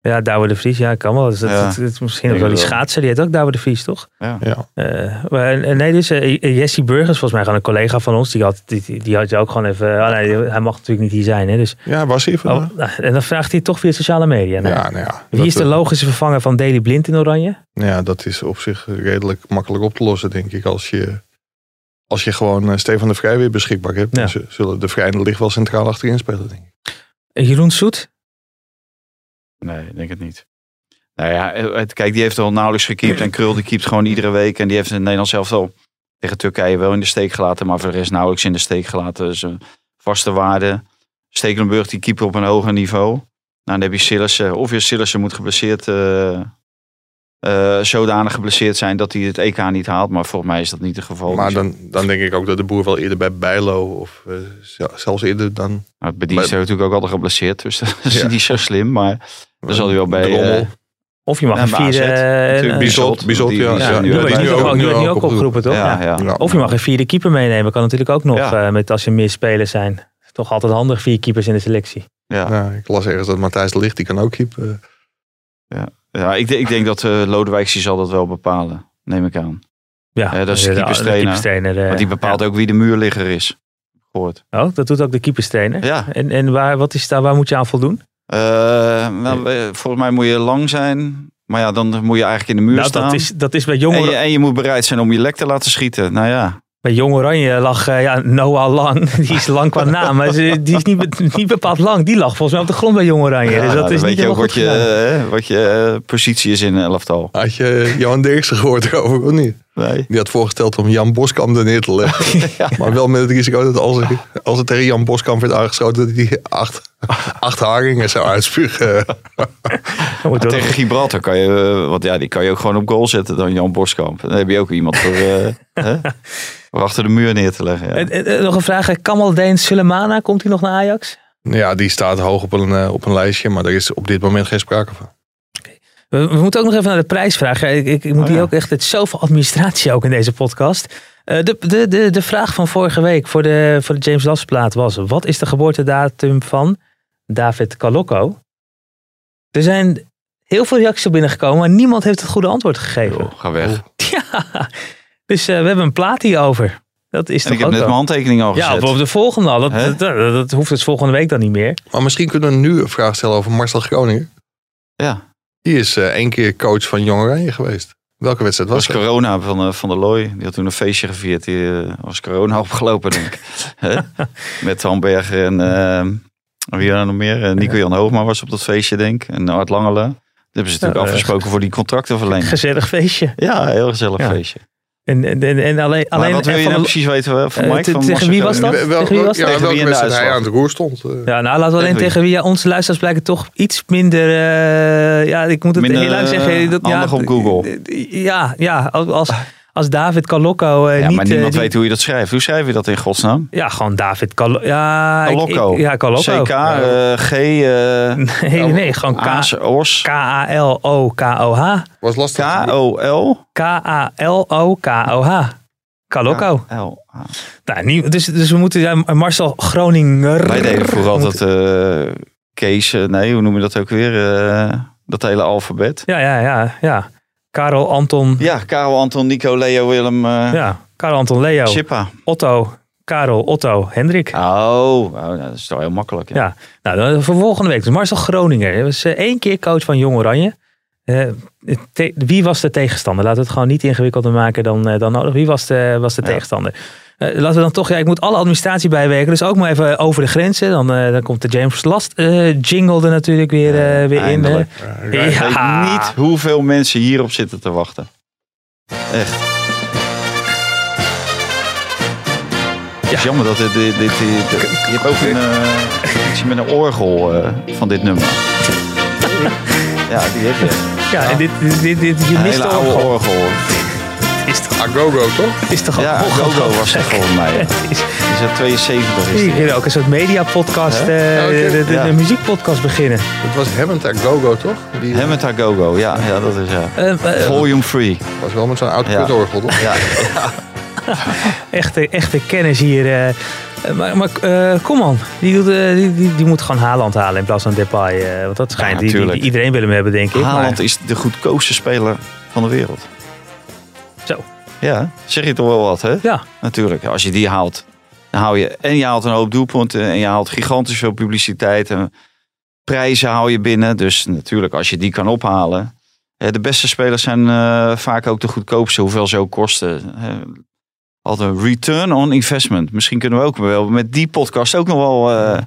Ja, Douwe de Vries, ja, kan wel. Dus dat, Ja. is misschien ook wel die schaatser, die heet ook Douwe de Vries, toch? Ja. Ja. Eh, maar, nee, dus eh, Jesse Burgers, volgens mij gewoon een collega van ons, die had, die, die- had je ook gewoon even, oh nee, hij mag natuurlijk niet hier zijn, hè, dus. Ja, was hij Oh, vandaag? nou, en dan vraagt hij toch via sociale media. Nou, Ja, nou ja. Wie dat, is de eh, logische vervanger van Daley Blind in Oranje? Nou ja, dat is op zich redelijk makkelijk op te lossen, denk ik. Als je, als je gewoon Stefan de Vrij weer beschikbaar hebt. Ja. Dan zullen de Vrij en de Licht wel centraal achterin spelen, denk ik. Jeroen Soet? Nee, ik denk het niet. Nou ja, het, kijk, die heeft al nauwelijks gekiept. En Krul die keept gewoon iedere week. En die heeft in Nederland zelf wel tegen Turkije wel in de steek gelaten. Maar voor de rest nauwelijks in de steek gelaten. Dus een vaste waarde. Stekelenburg die keept op een hoger niveau. Nou, dan heb je Sillissen. Of je Sillissen moet geblesseerd... eh eh, zodanig geblesseerd zijn dat hij het EK niet haalt. Maar volgens mij is dat niet het geval. Maar Dus, dan, dan denk ik ook dat de boer wel eerder bij Bijlo of eh, zel- zelfs eerder dan nou, het bedienst bij- heeft natuurlijk ook altijd geblesseerd. Dus (laughs) dat is Ja. niet zo slim. Maar dan zal hij wel bij... de Rommel. eh, Of je mag Ja, een vierde... Natuurlijk, eh, Bizot, ja. ja, nu ook nu opgeroepen, toch? Ja, Ja. ja. Of je mag een vierde keeper meenemen. Kan natuurlijk ook nog, Ja. eh, met als je meer spelers zijn. Toch altijd handig, vier keepers in de selectie. Ja. Ja, ik las ergens dat Matthijs de Licht, die kan ook keepen. Ja, ik, denk- ik denk dat uh, Lodewijk zal dat wel bepalen. Neem ik aan. Ja, Ja, dat is de de keeperstrainer. eh, Want die bepaalt ja. ook wie de muurligger is. Gehoord. Oh, dat doet ook de keeperstrainer. Ja. En, en waar, wat is daar, waar moet je aan voldoen? Eh, nou, eh, volgens mij moet je lang zijn. Maar ja, dan moet je eigenlijk in de muur Nou, staan. dat, is, dat is bij Jong, en, je, Oranje- en je moet bereid zijn om je lek te laten schieten. Nou ja. bij Jong Oranje lag eh, ja, Noah Lang. (laughs) Die is lang qua naam, maar ze- die is niet, (laughs) niet bepaald lang. Die lag volgens mij op de grond bij Jong Oranje. ja dus dat is weet niet je ook helemaal wat je, wat je positie is in een elftal. Had je Johan Derksen gehoord erover, of niet? Nee. Die had voorgesteld om Jan Boskamp er neer te leggen. (laughs) Maar wel met het risico dat als er, als er tegen Jan Boskamp werd aangeschoten, dat hij acht, acht haringen zou uitspugen. (laughs) Tegen Gibraltar kan je, eh, want ja, die kan je ook gewoon op goal zetten dan Jan Boskamp. Dan heb je ook iemand voor, eh, (laughs) hè, voor achter de muur neer te leggen. Ja. En- en- en nog een vraag. Kamaldeen Sulemana, komt hij nog naar Ajax? Ja, die staat hoog op een, eh, op een lijstje, maar er is op dit moment geen sprake van. We, we moeten ook nog even naar de prijs vragen. Ik, ik, ik moet Oh, hier ja. ook echt, het is zoveel administratie ook in deze podcast. Eh, de, de, de, de vraag van vorige week voor de, voor de James Lasplaat was: wat is de geboortedatum van David Calocco? Er zijn heel veel reacties op binnengekomen, maar niemand heeft het goede antwoord gegeven. Joh, ga weg. Ja, dus eh, we hebben een plaat hierover. Dat is En ik toch heb ook net wel- mijn handtekening al Ja, of de volgende al. Dat, Hè? dat, dat, dat hoeft dus volgende week dan niet meer. Maar misschien kunnen we nu een vraag stellen over Marcel Groningen. Ja, Die is eh, één keer coach van Jong Oranje geweest. Welke wedstrijd dat was was dat? corona van, eh, van der Looy. Die had toen een feestje gevierd. Die eh, was corona (laughs) opgelopen, denk ik. Hè? (laughs) Met Van Berger en wie er nog meer? Nico-Jan Hoogma was op dat feestje, denk ik. En Art Langele. Dat hebben ze natuurlijk Ja, afgesproken voor die contractenverlenging. Gezellig feestje. Ja, heel gezellig Ja. feestje. En, en, en, en alleen, Maar alleen wat wil je nou precies weten eh, van Eh, Mike? te- van tegen wie was dat? Wel- Tegen wie was ja, dat? Tegen wie in de hij aan het roer stond. eh. Ja, nou laten we alleen Tegen wie? tegen wie. Ja, onze luisteraars blijken toch iets minder. eh, ja, ik moet het Minder, heel lang zeggen. Dat, ja, handig op Google. Ja, ja als, als, David Calocco eh, Ja, niet. maar eh, niemand die- weet hoe je dat schrijft. Hoe schrijf je dat in godsnaam? Ja, gewoon David Calocco. Ja, ik- Calocco. ik- Ja, Calocco. CK, eh, G, eh Nee, nee, gewoon K- Os, K-A-L-O-K-O-H. Was lastig. K-O-L. K-A-L-O-K-O-H. Calocco. L. Nou, niet, dus, dus we moeten. Ja, Marcel Groninger. Wij deden vroeger altijd eh, Kees, eh, nee, hoe noem je dat ook weer? Eh, Dat hele alfabet. Ja, ja, ja. ja. Karel, Anton. Ja, Karel, Anton, Nico, Leo, Willem, uh, Ja, Karel, Anton, Leo. Chippa. Otto, Karel, Otto, Hendrik. Oh, oh nou, dat is toch heel makkelijk. Ja. Ja, nou, dan voor volgende week. Dus Marcel Groninger. Hij was eh, één keer coach van Jong Oranje. Eh, wie was de tegenstander? Laten we het gewoon niet ingewikkelder maken dan, eh, dan nodig. Wie was de, was de Ja. tegenstander? Eh, laten we dan toch, ja, ik moet alle administratie bijwerken. Dus ook maar even over de grenzen. Dan, eh, dan komt de James Last eh, jingle er natuurlijk weer, eh, weer in. eh. Ik weet niet hoeveel mensen hierop zitten te wachten. Echt. Het is jammer dat dit, dit, dit, dit- je hebt ook een eh, iets met een orgel eh, van dit nummer. Ja, die heb je. Ja, en dit, dit, dit, dit- je Een mist hele de oude orgel. orgel. Is toch, Agogo, toch? is toch Ja, ook Gogo was het volgens mij. (laughs) Het is Die is uit 72 is die. hier ook een soort mediapodcast, Hè? eh, Ja, oké. de, de, Ja. de muziekpodcast beginnen. Het was Hammond Agogo, toch? Die Hem met Gogo, ja, ja, dat is ja. Eh, eh, Volume free. was wel met zo'n oud Ja. kutorgel, toch? Ja, (laughs) echte, echte kennis hier. eh. Eh, maar maar eh, kom man, die, doet, eh, die, die, die moet gewoon Haaland halen in plaats van Depay. eh, want dat schijnt, die, die, tuurlijk. die- iedereen wil hem hebben, denk ik. Haaland maar- is de goedkoopste speler van de wereld. Zo. Ja, zeg je toch wel wat, hè? Ja, Natuurlijk, als je die haalt, dan hou je en je haalt een hoop doelpunten en je haalt gigantisch veel publiciteit en prijzen hou je binnen. Dus natuurlijk, als je die kan ophalen. hè, De beste spelers zijn eh, vaak ook de goedkoopste, hoeveel ze ook kosten. hè. Altijd een return on investment. Misschien kunnen we ook wel met die podcast ook nog wel eh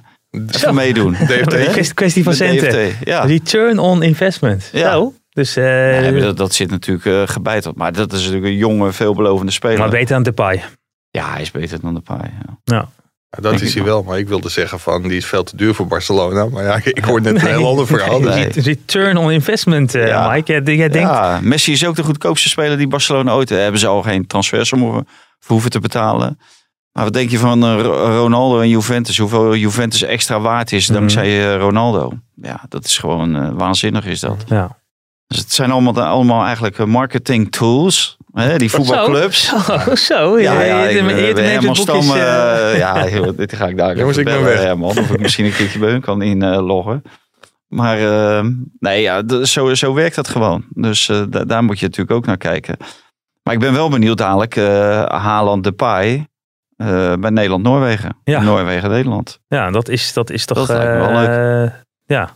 even meedoen. (laughs) DFT. een kwestie, van Met centen. DFT, Ja. Return on investment. Ja. Zo. Dus, eh, Nee, maar dat, dat zit natuurlijk eh gebeiteld. Maar dat is natuurlijk een jonge, veelbelovende speler. maar beter dan Depay. Ja, hij is beter dan de paai. Ja. Nou, Ja, dat Denk is hij wel, maar ik wilde zeggen van die is veel te duur voor Barcelona. Maar ja, (laughs) ik hoor net een heel ander verhaal. dus- (laughs) Nee. Return on investment, eh, Ja. Mike. Jij, jij denkt, Ja, Messi is ook de goedkoopste speler die Barcelona ooit... Hebben ze al geen transfers om hoeven- voor hoeven te betalen. Maar wat denk je van Ro- Ronaldo en Juventus? Hoeveel Juventus extra waard is dankzij eh, Ronaldo? Ja, dat is gewoon waanzinnig is dat. ja. Dus het zijn allemaal, allemaal eigenlijk eh, marketing tools. Hè, die voetbalclubs. Zo, (laughs) zo. Ja, ja, je- ik Herman Stam. eh, eh, ja, (laughs) joh, dit ga ik daar Jongens, ik ben weg. Herman, of ik misschien een keertje bij hun kan inloggen. Maar eh, nee, ja, zo, zo werkt dat gewoon. Dus eh, da- daar moet je natuurlijk ook naar kijken. Maar ik ben wel benieuwd dadelijk eh Haaland Depay eh bij Nederland-Noorwegen. Ja. Noorwegen-Nederland. Ja, dat is, dat is toch... Dat wel eh, Ja,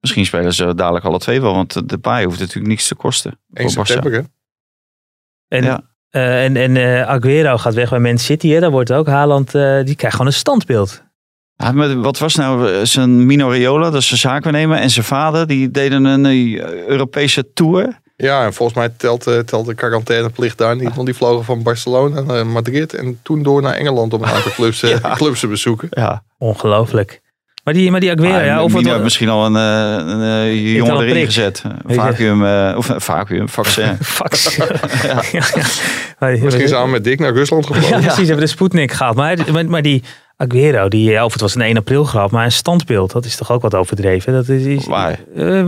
Misschien spelen ze dadelijk alle twee wel, want Depay hoeft natuurlijk niks te kosten. 1 voor september, hè? En, Ja. eh, en, en eh, Aguero gaat weg bij Man City. Hè? Daar wordt ook Haaland, eh, die krijgt gewoon een standbeeld. Ja, maar wat was nou zijn Mino Raiola, dat is zijn zaakwaarnemer, en zijn vader, die deden een Europese tour. Ja, en volgens mij telt, telt de quarantaineplicht daar niet. Want die vlogen van Barcelona naar Madrid en toen door naar Engeland om een aantal (laughs) clubs, eh, Ja. clubs te bezoeken. Ja. Ongelooflijk. Maar die, maar die Aguero, Ah, ja, of Mino het, heeft misschien al een, eh, een eh, jongen al een erin prik. gezet. Je. Vacuüm, eh, of een vacuüm, (laughs) vaccin. Fax. (laughs) ja. Ja, Maar- Misschien samen met Dick naar Rusland (laughs) Ja, gevlogen. precies, hebben de Sputnik gehad. Maar, maar, maar die Aguero, die, ja, of het was een 1 april grap, maar een standbeeld, dat is toch ook wat overdreven? Dat is, is Waar? eh,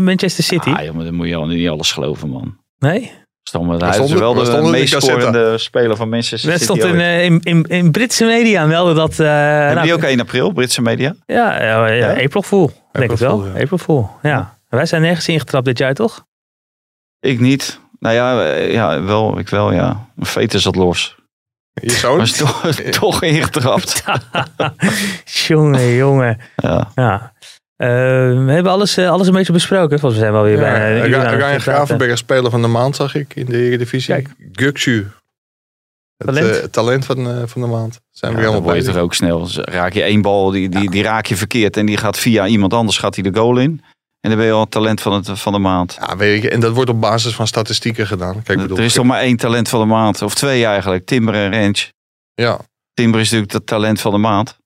Manchester City. Ah, joh, maar dan moet je al niet alles geloven, man. nee? Stom, hij is wel de in meest scorende speler van Manchester City stond in, eh, in, in, in Britse media melden dat... eh, Hebben nou, die ook 1 april, Britse media? Ja, ja, ja, Ja? April Fool. Denk het wel. Ja. April Fool, ja. Wij zijn nergens ingetrapt dit jaar, toch? Ik niet. Nou ja, eh, ja wel, ik wel, ja. Mijn veter zat los. Je zoon? (laughs) Maar is toch, (laughs) toch ingetrapt. (laughs) jongen, jongen. Ja. Ja. Eh, we hebben alles, eh, alles een beetje besproken. Volgens mij zijn we alweer Ja, bijna Ryan Ryan. Gravenberg, speler van de maand, zag ik in de Eredivisie. Kijk. Guksu. Het Talent. talent, talent van, eh, van de maand. Zijn Ja, we dan helemaal word je toch ook snel. Raak je één bal, die, die, die raak je verkeerd. En die gaat via iemand anders gaat die de goal in. En dan ben je al het talent van, het, van de maand. Ja, weet je, en dat wordt op basis van statistieken gedaan. Kijk, ik bedoel, er is toch maar één talent van de maand. Of twee eigenlijk. Timber en Ranch. ja. Timber is natuurlijk het talent van de maand.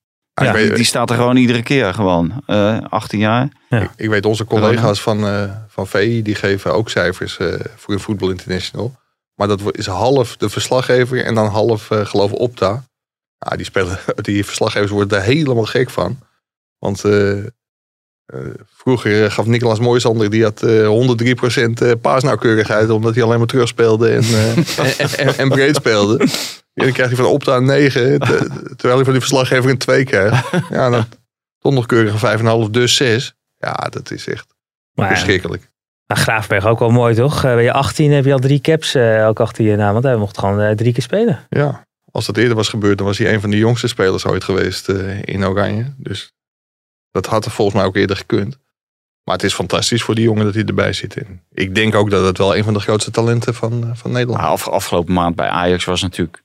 Ja, Ja, die, weet, die staat er gewoon iedere keer gewoon. Eh 18 jaar. ik, ik weet, onze collega's van, eh van VI, die geven ook cijfers eh, voor een Voetbal International. Maar dat is half de verslaggever en dan half, eh geloof ik, Opta. Ja, die, spelen, (laughs) die verslaggevers worden daar helemaal gek van. Want eh, eh, vroeger gaf Nicolas Mooisander, die had eh 103% eh, paasnauwkeurigheid. Omdat hij alleen maar terugspeelde en, eh, en, (laughs) en, en breed speelde. En dan krijgt hij van Opta een 9, te- terwijl hij van die verslaggever een 2 krijgt. (laughs) Ja, dan toch nog keurig een 5,5, dus 6. Ja, dat is echt Maar, Verschrikkelijk. maar Graafberg ook wel mooi, toch? Eh, ben je 18, heb je al drie caps eh, ook achter je naam. Want hij mocht gewoon eh, drie keer spelen. Ja, als dat eerder was gebeurd, dan was hij een van de jongste spelers ooit geweest eh, in Oranje. Dus dat had er volgens mij ook eerder gekund. Maar het is fantastisch voor die jongen dat hij erbij zit. En ik denk ook dat het wel een van de grootste talenten van, eh, van Nederland af, afgelopen maand bij Ajax was natuurlijk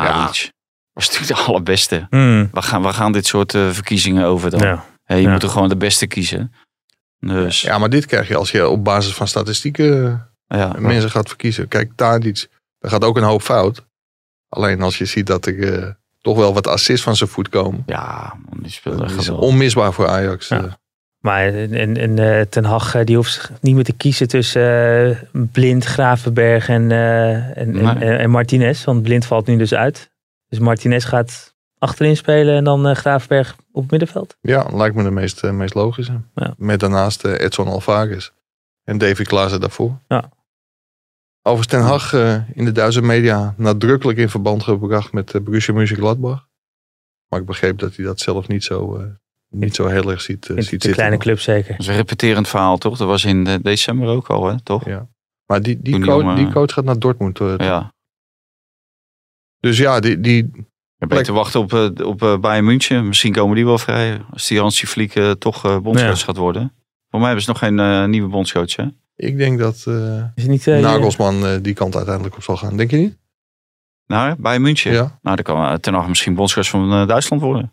Tadic. Was natuurlijk de allerbeste. Hmm. We gaan, we gaan dit soort eh, verkiezingen over dan. Ja. Je Ja. moet er gewoon de beste kiezen. Dus ja, Ja, maar dit krijg je als je op basis van statistieken eh, mensen gaat verkiezen. Kijk, Tadic, daar gaat ook een hoop fout. Alleen als je ziet dat er eh, toch wel wat assists van zijn voet komen. ja man, die speelde Dat echt is geweldig. onmisbaar voor Ajax. Ja. Maar en, en, eh, Ten Hag eh, die hoeft niet meer te kiezen tussen eh, Blind, Gravenberg en, eh, en, en, Nee. en, en Martinez. Want Blind valt nu dus uit. Dus Martinez gaat achterin spelen en dan eh, Gravenberg op het middenveld. Ja, lijkt me de meest, meest logische. Ja. Met daarnaast Edson Alvarez en David Klaassen daarvoor. Ja. Overigens Ten Hag eh, in de Duitse media nadrukkelijk in verband gebracht met uh, Borussia Mönchengladbach. Maar ik begreep dat hij dat zelf niet zo, eh, niet zo heel erg ziet, eh, In ziet de zitten. kleine club zeker. Dat is een repeterend verhaal, toch? Dat was in december ook al, hè? Toch? Ja. Maar die, die, coach, jongen- die coach gaat naar Dortmund. Ja. Dus ja, die, die, Je beter wachten op, eh, op eh, Bayern München. Misschien komen die wel vrij. Als die Hansi Flick eh, toch eh, bondscoach Ja. gaat worden. Voor mij hebben ze nog geen eh, nieuwe bondscoach, hè? ik denk dat eh Is niet, eh, Nagelsman die kant uiteindelijk op zal gaan. Denk je niet? Nou, Bayern München. Ja. Nou, dan kan uh, Ten Hag misschien bondscoach van eh, Duitsland worden.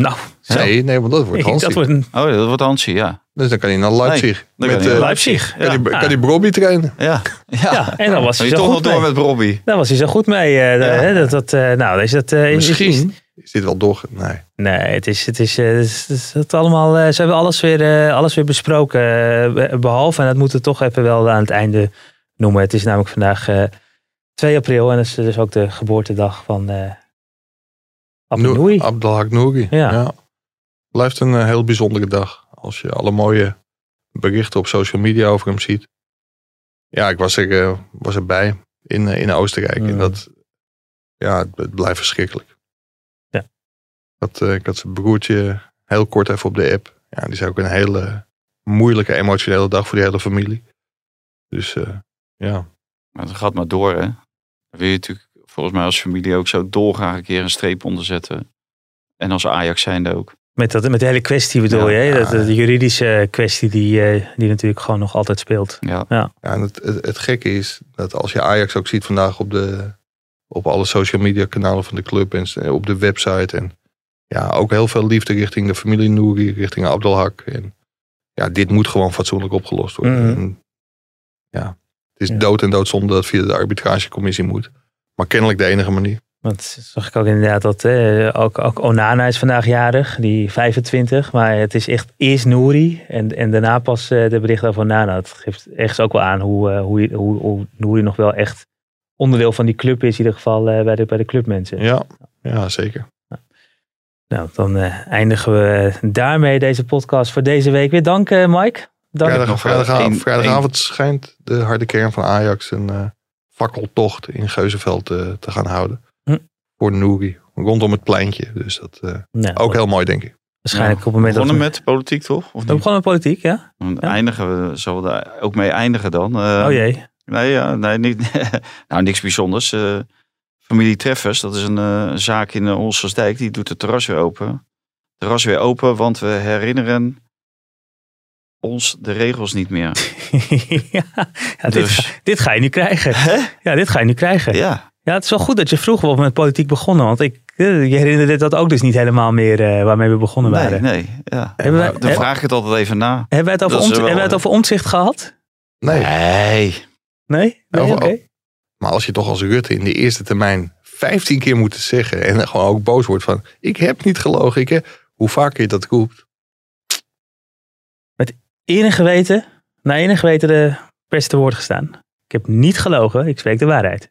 Nou, zo. Nee, nee, want dat wordt Hansi. (laughs) dat wordt een Oh, ja, dat wordt Hansi, ja. Dus dan kan hij naar Leipzig. dan kan met, naar eh, Leipzig. Kan, Ja. hij, Ja. kan hij Brobby trainen? Ja. Ja. Ja, en dan was Dan hij zo toch nog goed door mee. met Robbie. Daar was hij zo goed mee. eh, Ja. hè, dat, dat, eh, nou, is dat, eh, is- is- Misschien is dit wel door. Nee. Nee, het is, het is, eh, het is, het is- het allemaal, eh, ze hebben alles weer, eh, alles weer besproken. eh, behalve, en dat moeten we toch even wel aan het einde noemen. Het is namelijk vandaag eh 2 april en dat is dus ook de geboortedag van eh Abdel Noor- Nouri. Abdelhak Nouri. Ja. Blijft een eh, heel bijzondere dag. Als je alle mooie berichten op social media over hem ziet. Ja, ik was, er, eh, was erbij in, eh, in Oostenrijk. En Mm. dat, ja, het, blijft verschrikkelijk. Ja. Ik had, eh, ik had zijn broertje heel kort even op de app. Ja, die zei ook een hele moeilijke emotionele dag voor die hele familie. Dus eh, ja, Maar het gaat maar door, hè. Dan wil je natuurlijk volgens mij als familie ook zo dolgraag een keer een streep onderzetten. En als Ajax zijnde ook. Met, dat, met de hele kwestie bedoel Ja. je, hè? Dat, de juridische kwestie die, eh, die natuurlijk gewoon nog altijd speelt. Ja. Ja, en het, het, het gekke is dat als je Ajax ook ziet vandaag op, de, op alle social media kanalen van de club en s- op de website. En ja, ook heel veel liefde richting de familie Nouri, richting Abdelhak. En ja, dit moet gewoon fatsoenlijk opgelost worden. Mhm. En ja, het is Ja. dood en doodzonde dat het via de arbitragecommissie moet. Maar kennelijk de enige manier. Want zag ik ook inderdaad dat eh, ook, ook Onana is vandaag jarig, die 25. Maar het is echt eerst Nouri en, en daarna pas eh, de bericht over Onana. Dat geeft echt ook wel aan hoe, eh, hoe, hoe, hoe Nouri nog wel echt onderdeel van die club is. In ieder geval eh, bij, de, bij de clubmensen. Ja, ja zeker. Nou, dan eh, eindigen we daarmee deze podcast voor deze week. Weer dank eh, Mike. Dank. Vrijdagavond, één- vrijdagavond schijnt de harde kern van Ajax een eh, fakkeltocht in Geuzenveld eh, te gaan houden. Hm. Voor Nouri. Rondom het pleintje. Dus dat eh, ook heel mooi denk ik. Waarschijnlijk op het moment dat Begonnen we... met politiek, toch? Of We begonnen met politiek, ja? Dan Ja. eindigen we, zullen we daar ook mee eindigen dan? Eh, oh jee. Nee, ja, nee niet, (laughs) nou, niks bijzonders. Eh, familie Treffers, dat is een eh, zaak in uh, Olsersdijk. Die doet het terras weer open. Terras weer open, want we herinneren ons de regels niet meer. (laughs) ja, ja, dit, Dus- ga, dit ga je nu krijgen. Hè? Ja, dit ga je nu krijgen. Ja, Ja, het is wel goed dat je vroeg was met politiek begonnen. Want ik, eh, je herinnerde dat ook dus niet helemaal meer eh, waarmee we begonnen nee, waren. nee. Ja. Hebben, wij, Dan heb- vraag ik het altijd even na. hebben wij het over, ont, wel- hebben wij het over omzicht gehad? Nee. Nee. Nee? Nee, Over- oké. Maar als je toch als Rutte in de eerste termijn 15 keer moet zeggen. En gewoon ook boos wordt van. Ik heb niet gelogen. Ik heb, hoe vaker je dat roept. Enig geweten, na enig weten de pers te woord gestaan. Ik heb niet gelogen, ik spreek de waarheid.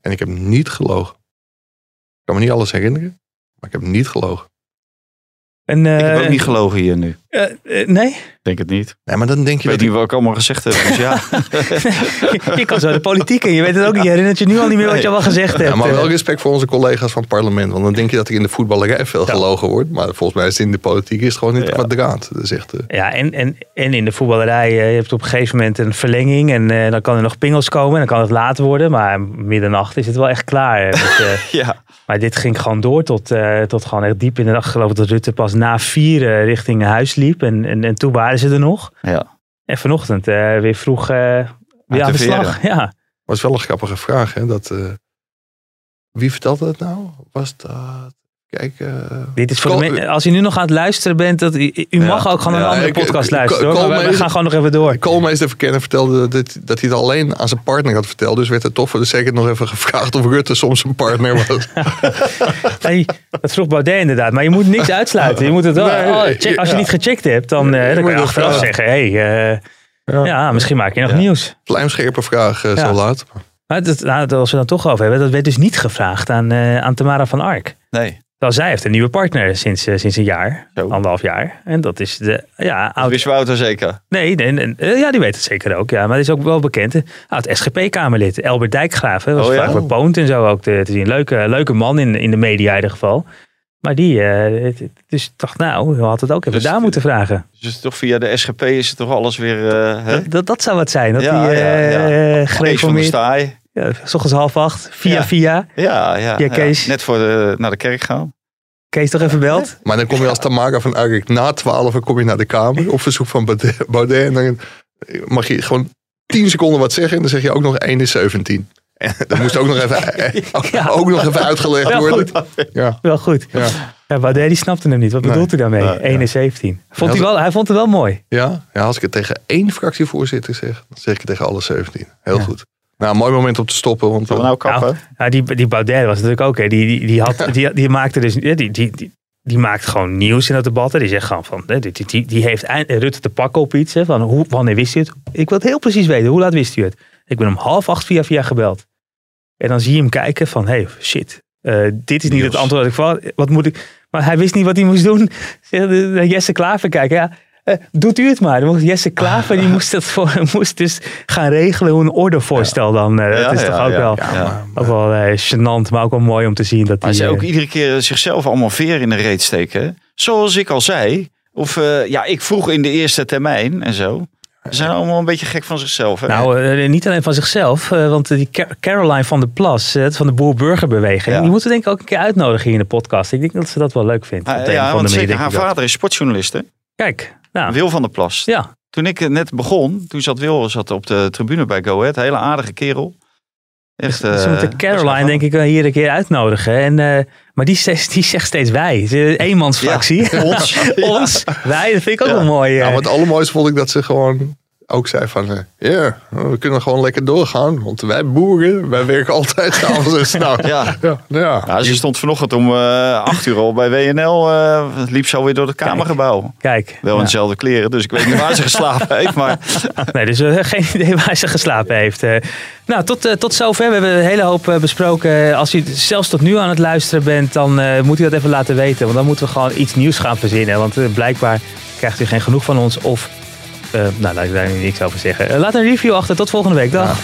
En ik heb niet gelogen. Ik kan me niet alles herinneren. Maar ik heb niet gelogen. En, Ik heb eh, ook niet gelogen hier nu. eh, eh, nee? Denk het niet. Nee, maar dan denk Ik je weet niet wat ik allemaal gezegd heb. Dus ja. (laughs) je kan zo de politiek in. Je weet het ook niet. Je herinnert je nu al niet meer wat je al gezegd hebt. Ja, maar wel respect voor onze collega's van het parlement. Want dan denk je dat er in de voetballerij veel gelogen wordt. Maar volgens mij is het in de politiek is het gewoon niet Ja. kwadraat. Dat is echt, eh, Ja, en, en, en in de voetballerij, je hebt op een gegeven moment een verlenging en eh, dan kan er nog pingels komen en dan kan het laat worden. Maar middernacht is het wel echt klaar. (laughs) met, ja. maar dit ging gewoon door tot, eh, tot gewoon echt diep in de nacht. Ik geloof dat Rutte pas na vier richting huis liep en, en, en toen waren ze er nog. ja. En vanochtend eh, weer vroeg eh, weer aan de de slag. (laughs) Ja. was wel een grappige vraag. Hè? Dat, eh, wie vertelde het nou? Was dat... Kijk... eh, Dit is voor de als je nu nog aan het luisteren bent, dat, u, mag ook gewoon een andere ik- podcast luisteren. hoor. Maar we, Koolmees- gaan gewoon nog even door. Koolmeester verkennen vertelde dat, dat hij het alleen aan zijn partner had verteld. Dus werd het toch voor de zeker nog even gevraagd of Rutte soms een partner was. Nee, dat vroeg Baudet inderdaad. Maar je moet niks uitsluiten. Je moet het wel, Nee, oh, check- als je ja. niet gecheckt hebt, dan, eh, Je dan kan je achteraf vragen. zeggen. Hey, eh, ja. Misschien maak je nog nieuws. Vlijmscherpe vraag eh, zo laat. Maar dat, nou, als we dan toch over hebben. Dat werd dus niet gevraagd aan, eh, aan Tamara van Ark. Nee. Terwijl zij heeft een nieuwe partner sinds, eh, sinds een jaar. Zo. Anderhalf jaar. En dat is de ja, Dat oud, wist Wouter zeker. Nee, nee, nee, eh, ja, die weet het zeker ook. Ja, maar die is ook wel bekend. Oud SGP-Kamerlid, Elbert Dijkgraaf. hè, Was Oh ja? vaak en zo ook te, te zien. Leuke, leuke man in, in de media in ieder geval. Maar die, eh, het- het- dus ik dacht, nou, we hadden het ook even Dus- daar moeten vragen. Dus toch via de SGP is het toch alles weer eh hè? Dat, dat, dat zou wat zijn. Dat Ja, die ja, eh ja. eh, Kees van der gereformeerd... Ja, s ochtends half acht, via Ja. via. Ja, ja, Ja, Kees. Net voor de, naar de kerk gaan. Kees toch even belt? (laughs) Maar dan kom je als Tamara van Ark na 12 kom je naar de Kamer op verzoek van Baudet. Baudet en dan mag je gewoon 10 seconden wat zeggen en dan zeg je ook nog 1 is 17. En dat moest ook nog even, (laughs) Ja. ook nog even uitgelegd Wel worden. goed. Ja. Wel goed. Ja. Ja, Baudet die snapte hem niet. Wat Nee. bedoelt hij daarmee? Ja, ja. 1 en 17. Vond hij, wel, hij vond het wel mooi. Ja? ja, als ik het tegen één fractievoorzitter zeg, dan zeg ik het tegen alle 17. Heel goed. Nou, mooi moment om te stoppen. Want Zullen we nou kappen? Nou, ja, die, die Baudet was natuurlijk ook. Hè, die, die, die, had, die, die maakte dus. Die, die, die, die maakt gewoon nieuws in dat debat. hè. Die zegt gewoon van. hè, Die, die, die, heeft eind- Rutte te pakken op iets. Hè, van hoe, wanneer wist u het? Ik wil het heel precies weten. Hoe laat wist u het? Ik ben om half acht via via gebeld. En dan zie je hem kijken van. Hey, shit. eh, dit is niet Niels. het antwoord dat ik van. Wat moet ik. Maar hij wist niet wat hij moest doen. (laughs) Eh, Jesse Klaver kijken. Ja, eh, doet u het maar. Dan moest Jesse Klaver die (laughs) moest, dat voor, moest dus gaan regelen hoe een ordevoorstel dan. Ja, dat is ja, toch ook wel, Ja. ook wel eh, gênant, maar ook wel mooi om te zien dat Maar ze ook iedere keer zichzelf allemaal veer in de reet steken. hè? Zoals ik al zei. Of ja, ik vroeg in de eerste termijn en zo. Ze zijn allemaal een beetje gek van zichzelf. Hè? nou, niet alleen van zichzelf, want die Ca- Caroline van der Plas van de Boer-Burgerbeweging, Ja. die moeten we denk ik ook een keer uitnodigen hier in de podcast. Ik denk dat ze dat wel leuk vindt. Ah, ja, want zeker, haar vader is sportjournalist. Hè? Kijk, nou, Wil van der Plas. ja. Toen ik net begon, toen zat Wil zat op de tribune bij Go Ahead. Hele aardige kerel. Echt, Dus ze eh, moeten Caroline denk ik wel hier een keer uitnodigen. En, eh, maar die, zegt- die zegt steeds wij. Eenmansfractie. (laughs) ons. (laughs) Ons, wij, dat vind ik ook Ja. wel mooi. eh. Ja, maar het allermooiste vond ik dat ze gewoon ook zei van... eh, Ja, we kunnen gewoon lekker doorgaan. Want wij boeren, wij werken (laughs) altijd s'avonds en s'nachts. Ja. Ja, ja. Ja, ze stond vanochtend om eh acht uur al bij WNL. eh liep zo weer door het kamergebouw. Kijk, Wel in ja. dezelfde kleren, dus ik weet niet waar ze geslapen (laughs) heeft. Maar Nee, dus geen idee waar ze geslapen heeft. Eh, nou, tot, tot zover. We hebben een hele hoop besproken. Als u zelfs tot nu aan het luisteren bent, dan eh, moet u dat even laten weten. Want dan moeten we gewoon iets nieuws gaan verzinnen. Want blijkbaar krijgt u geen genoeg van ons. Of, nou, laat ik daar nu niks over zeggen. Eh, laat een review achter. Tot volgende week. Dag.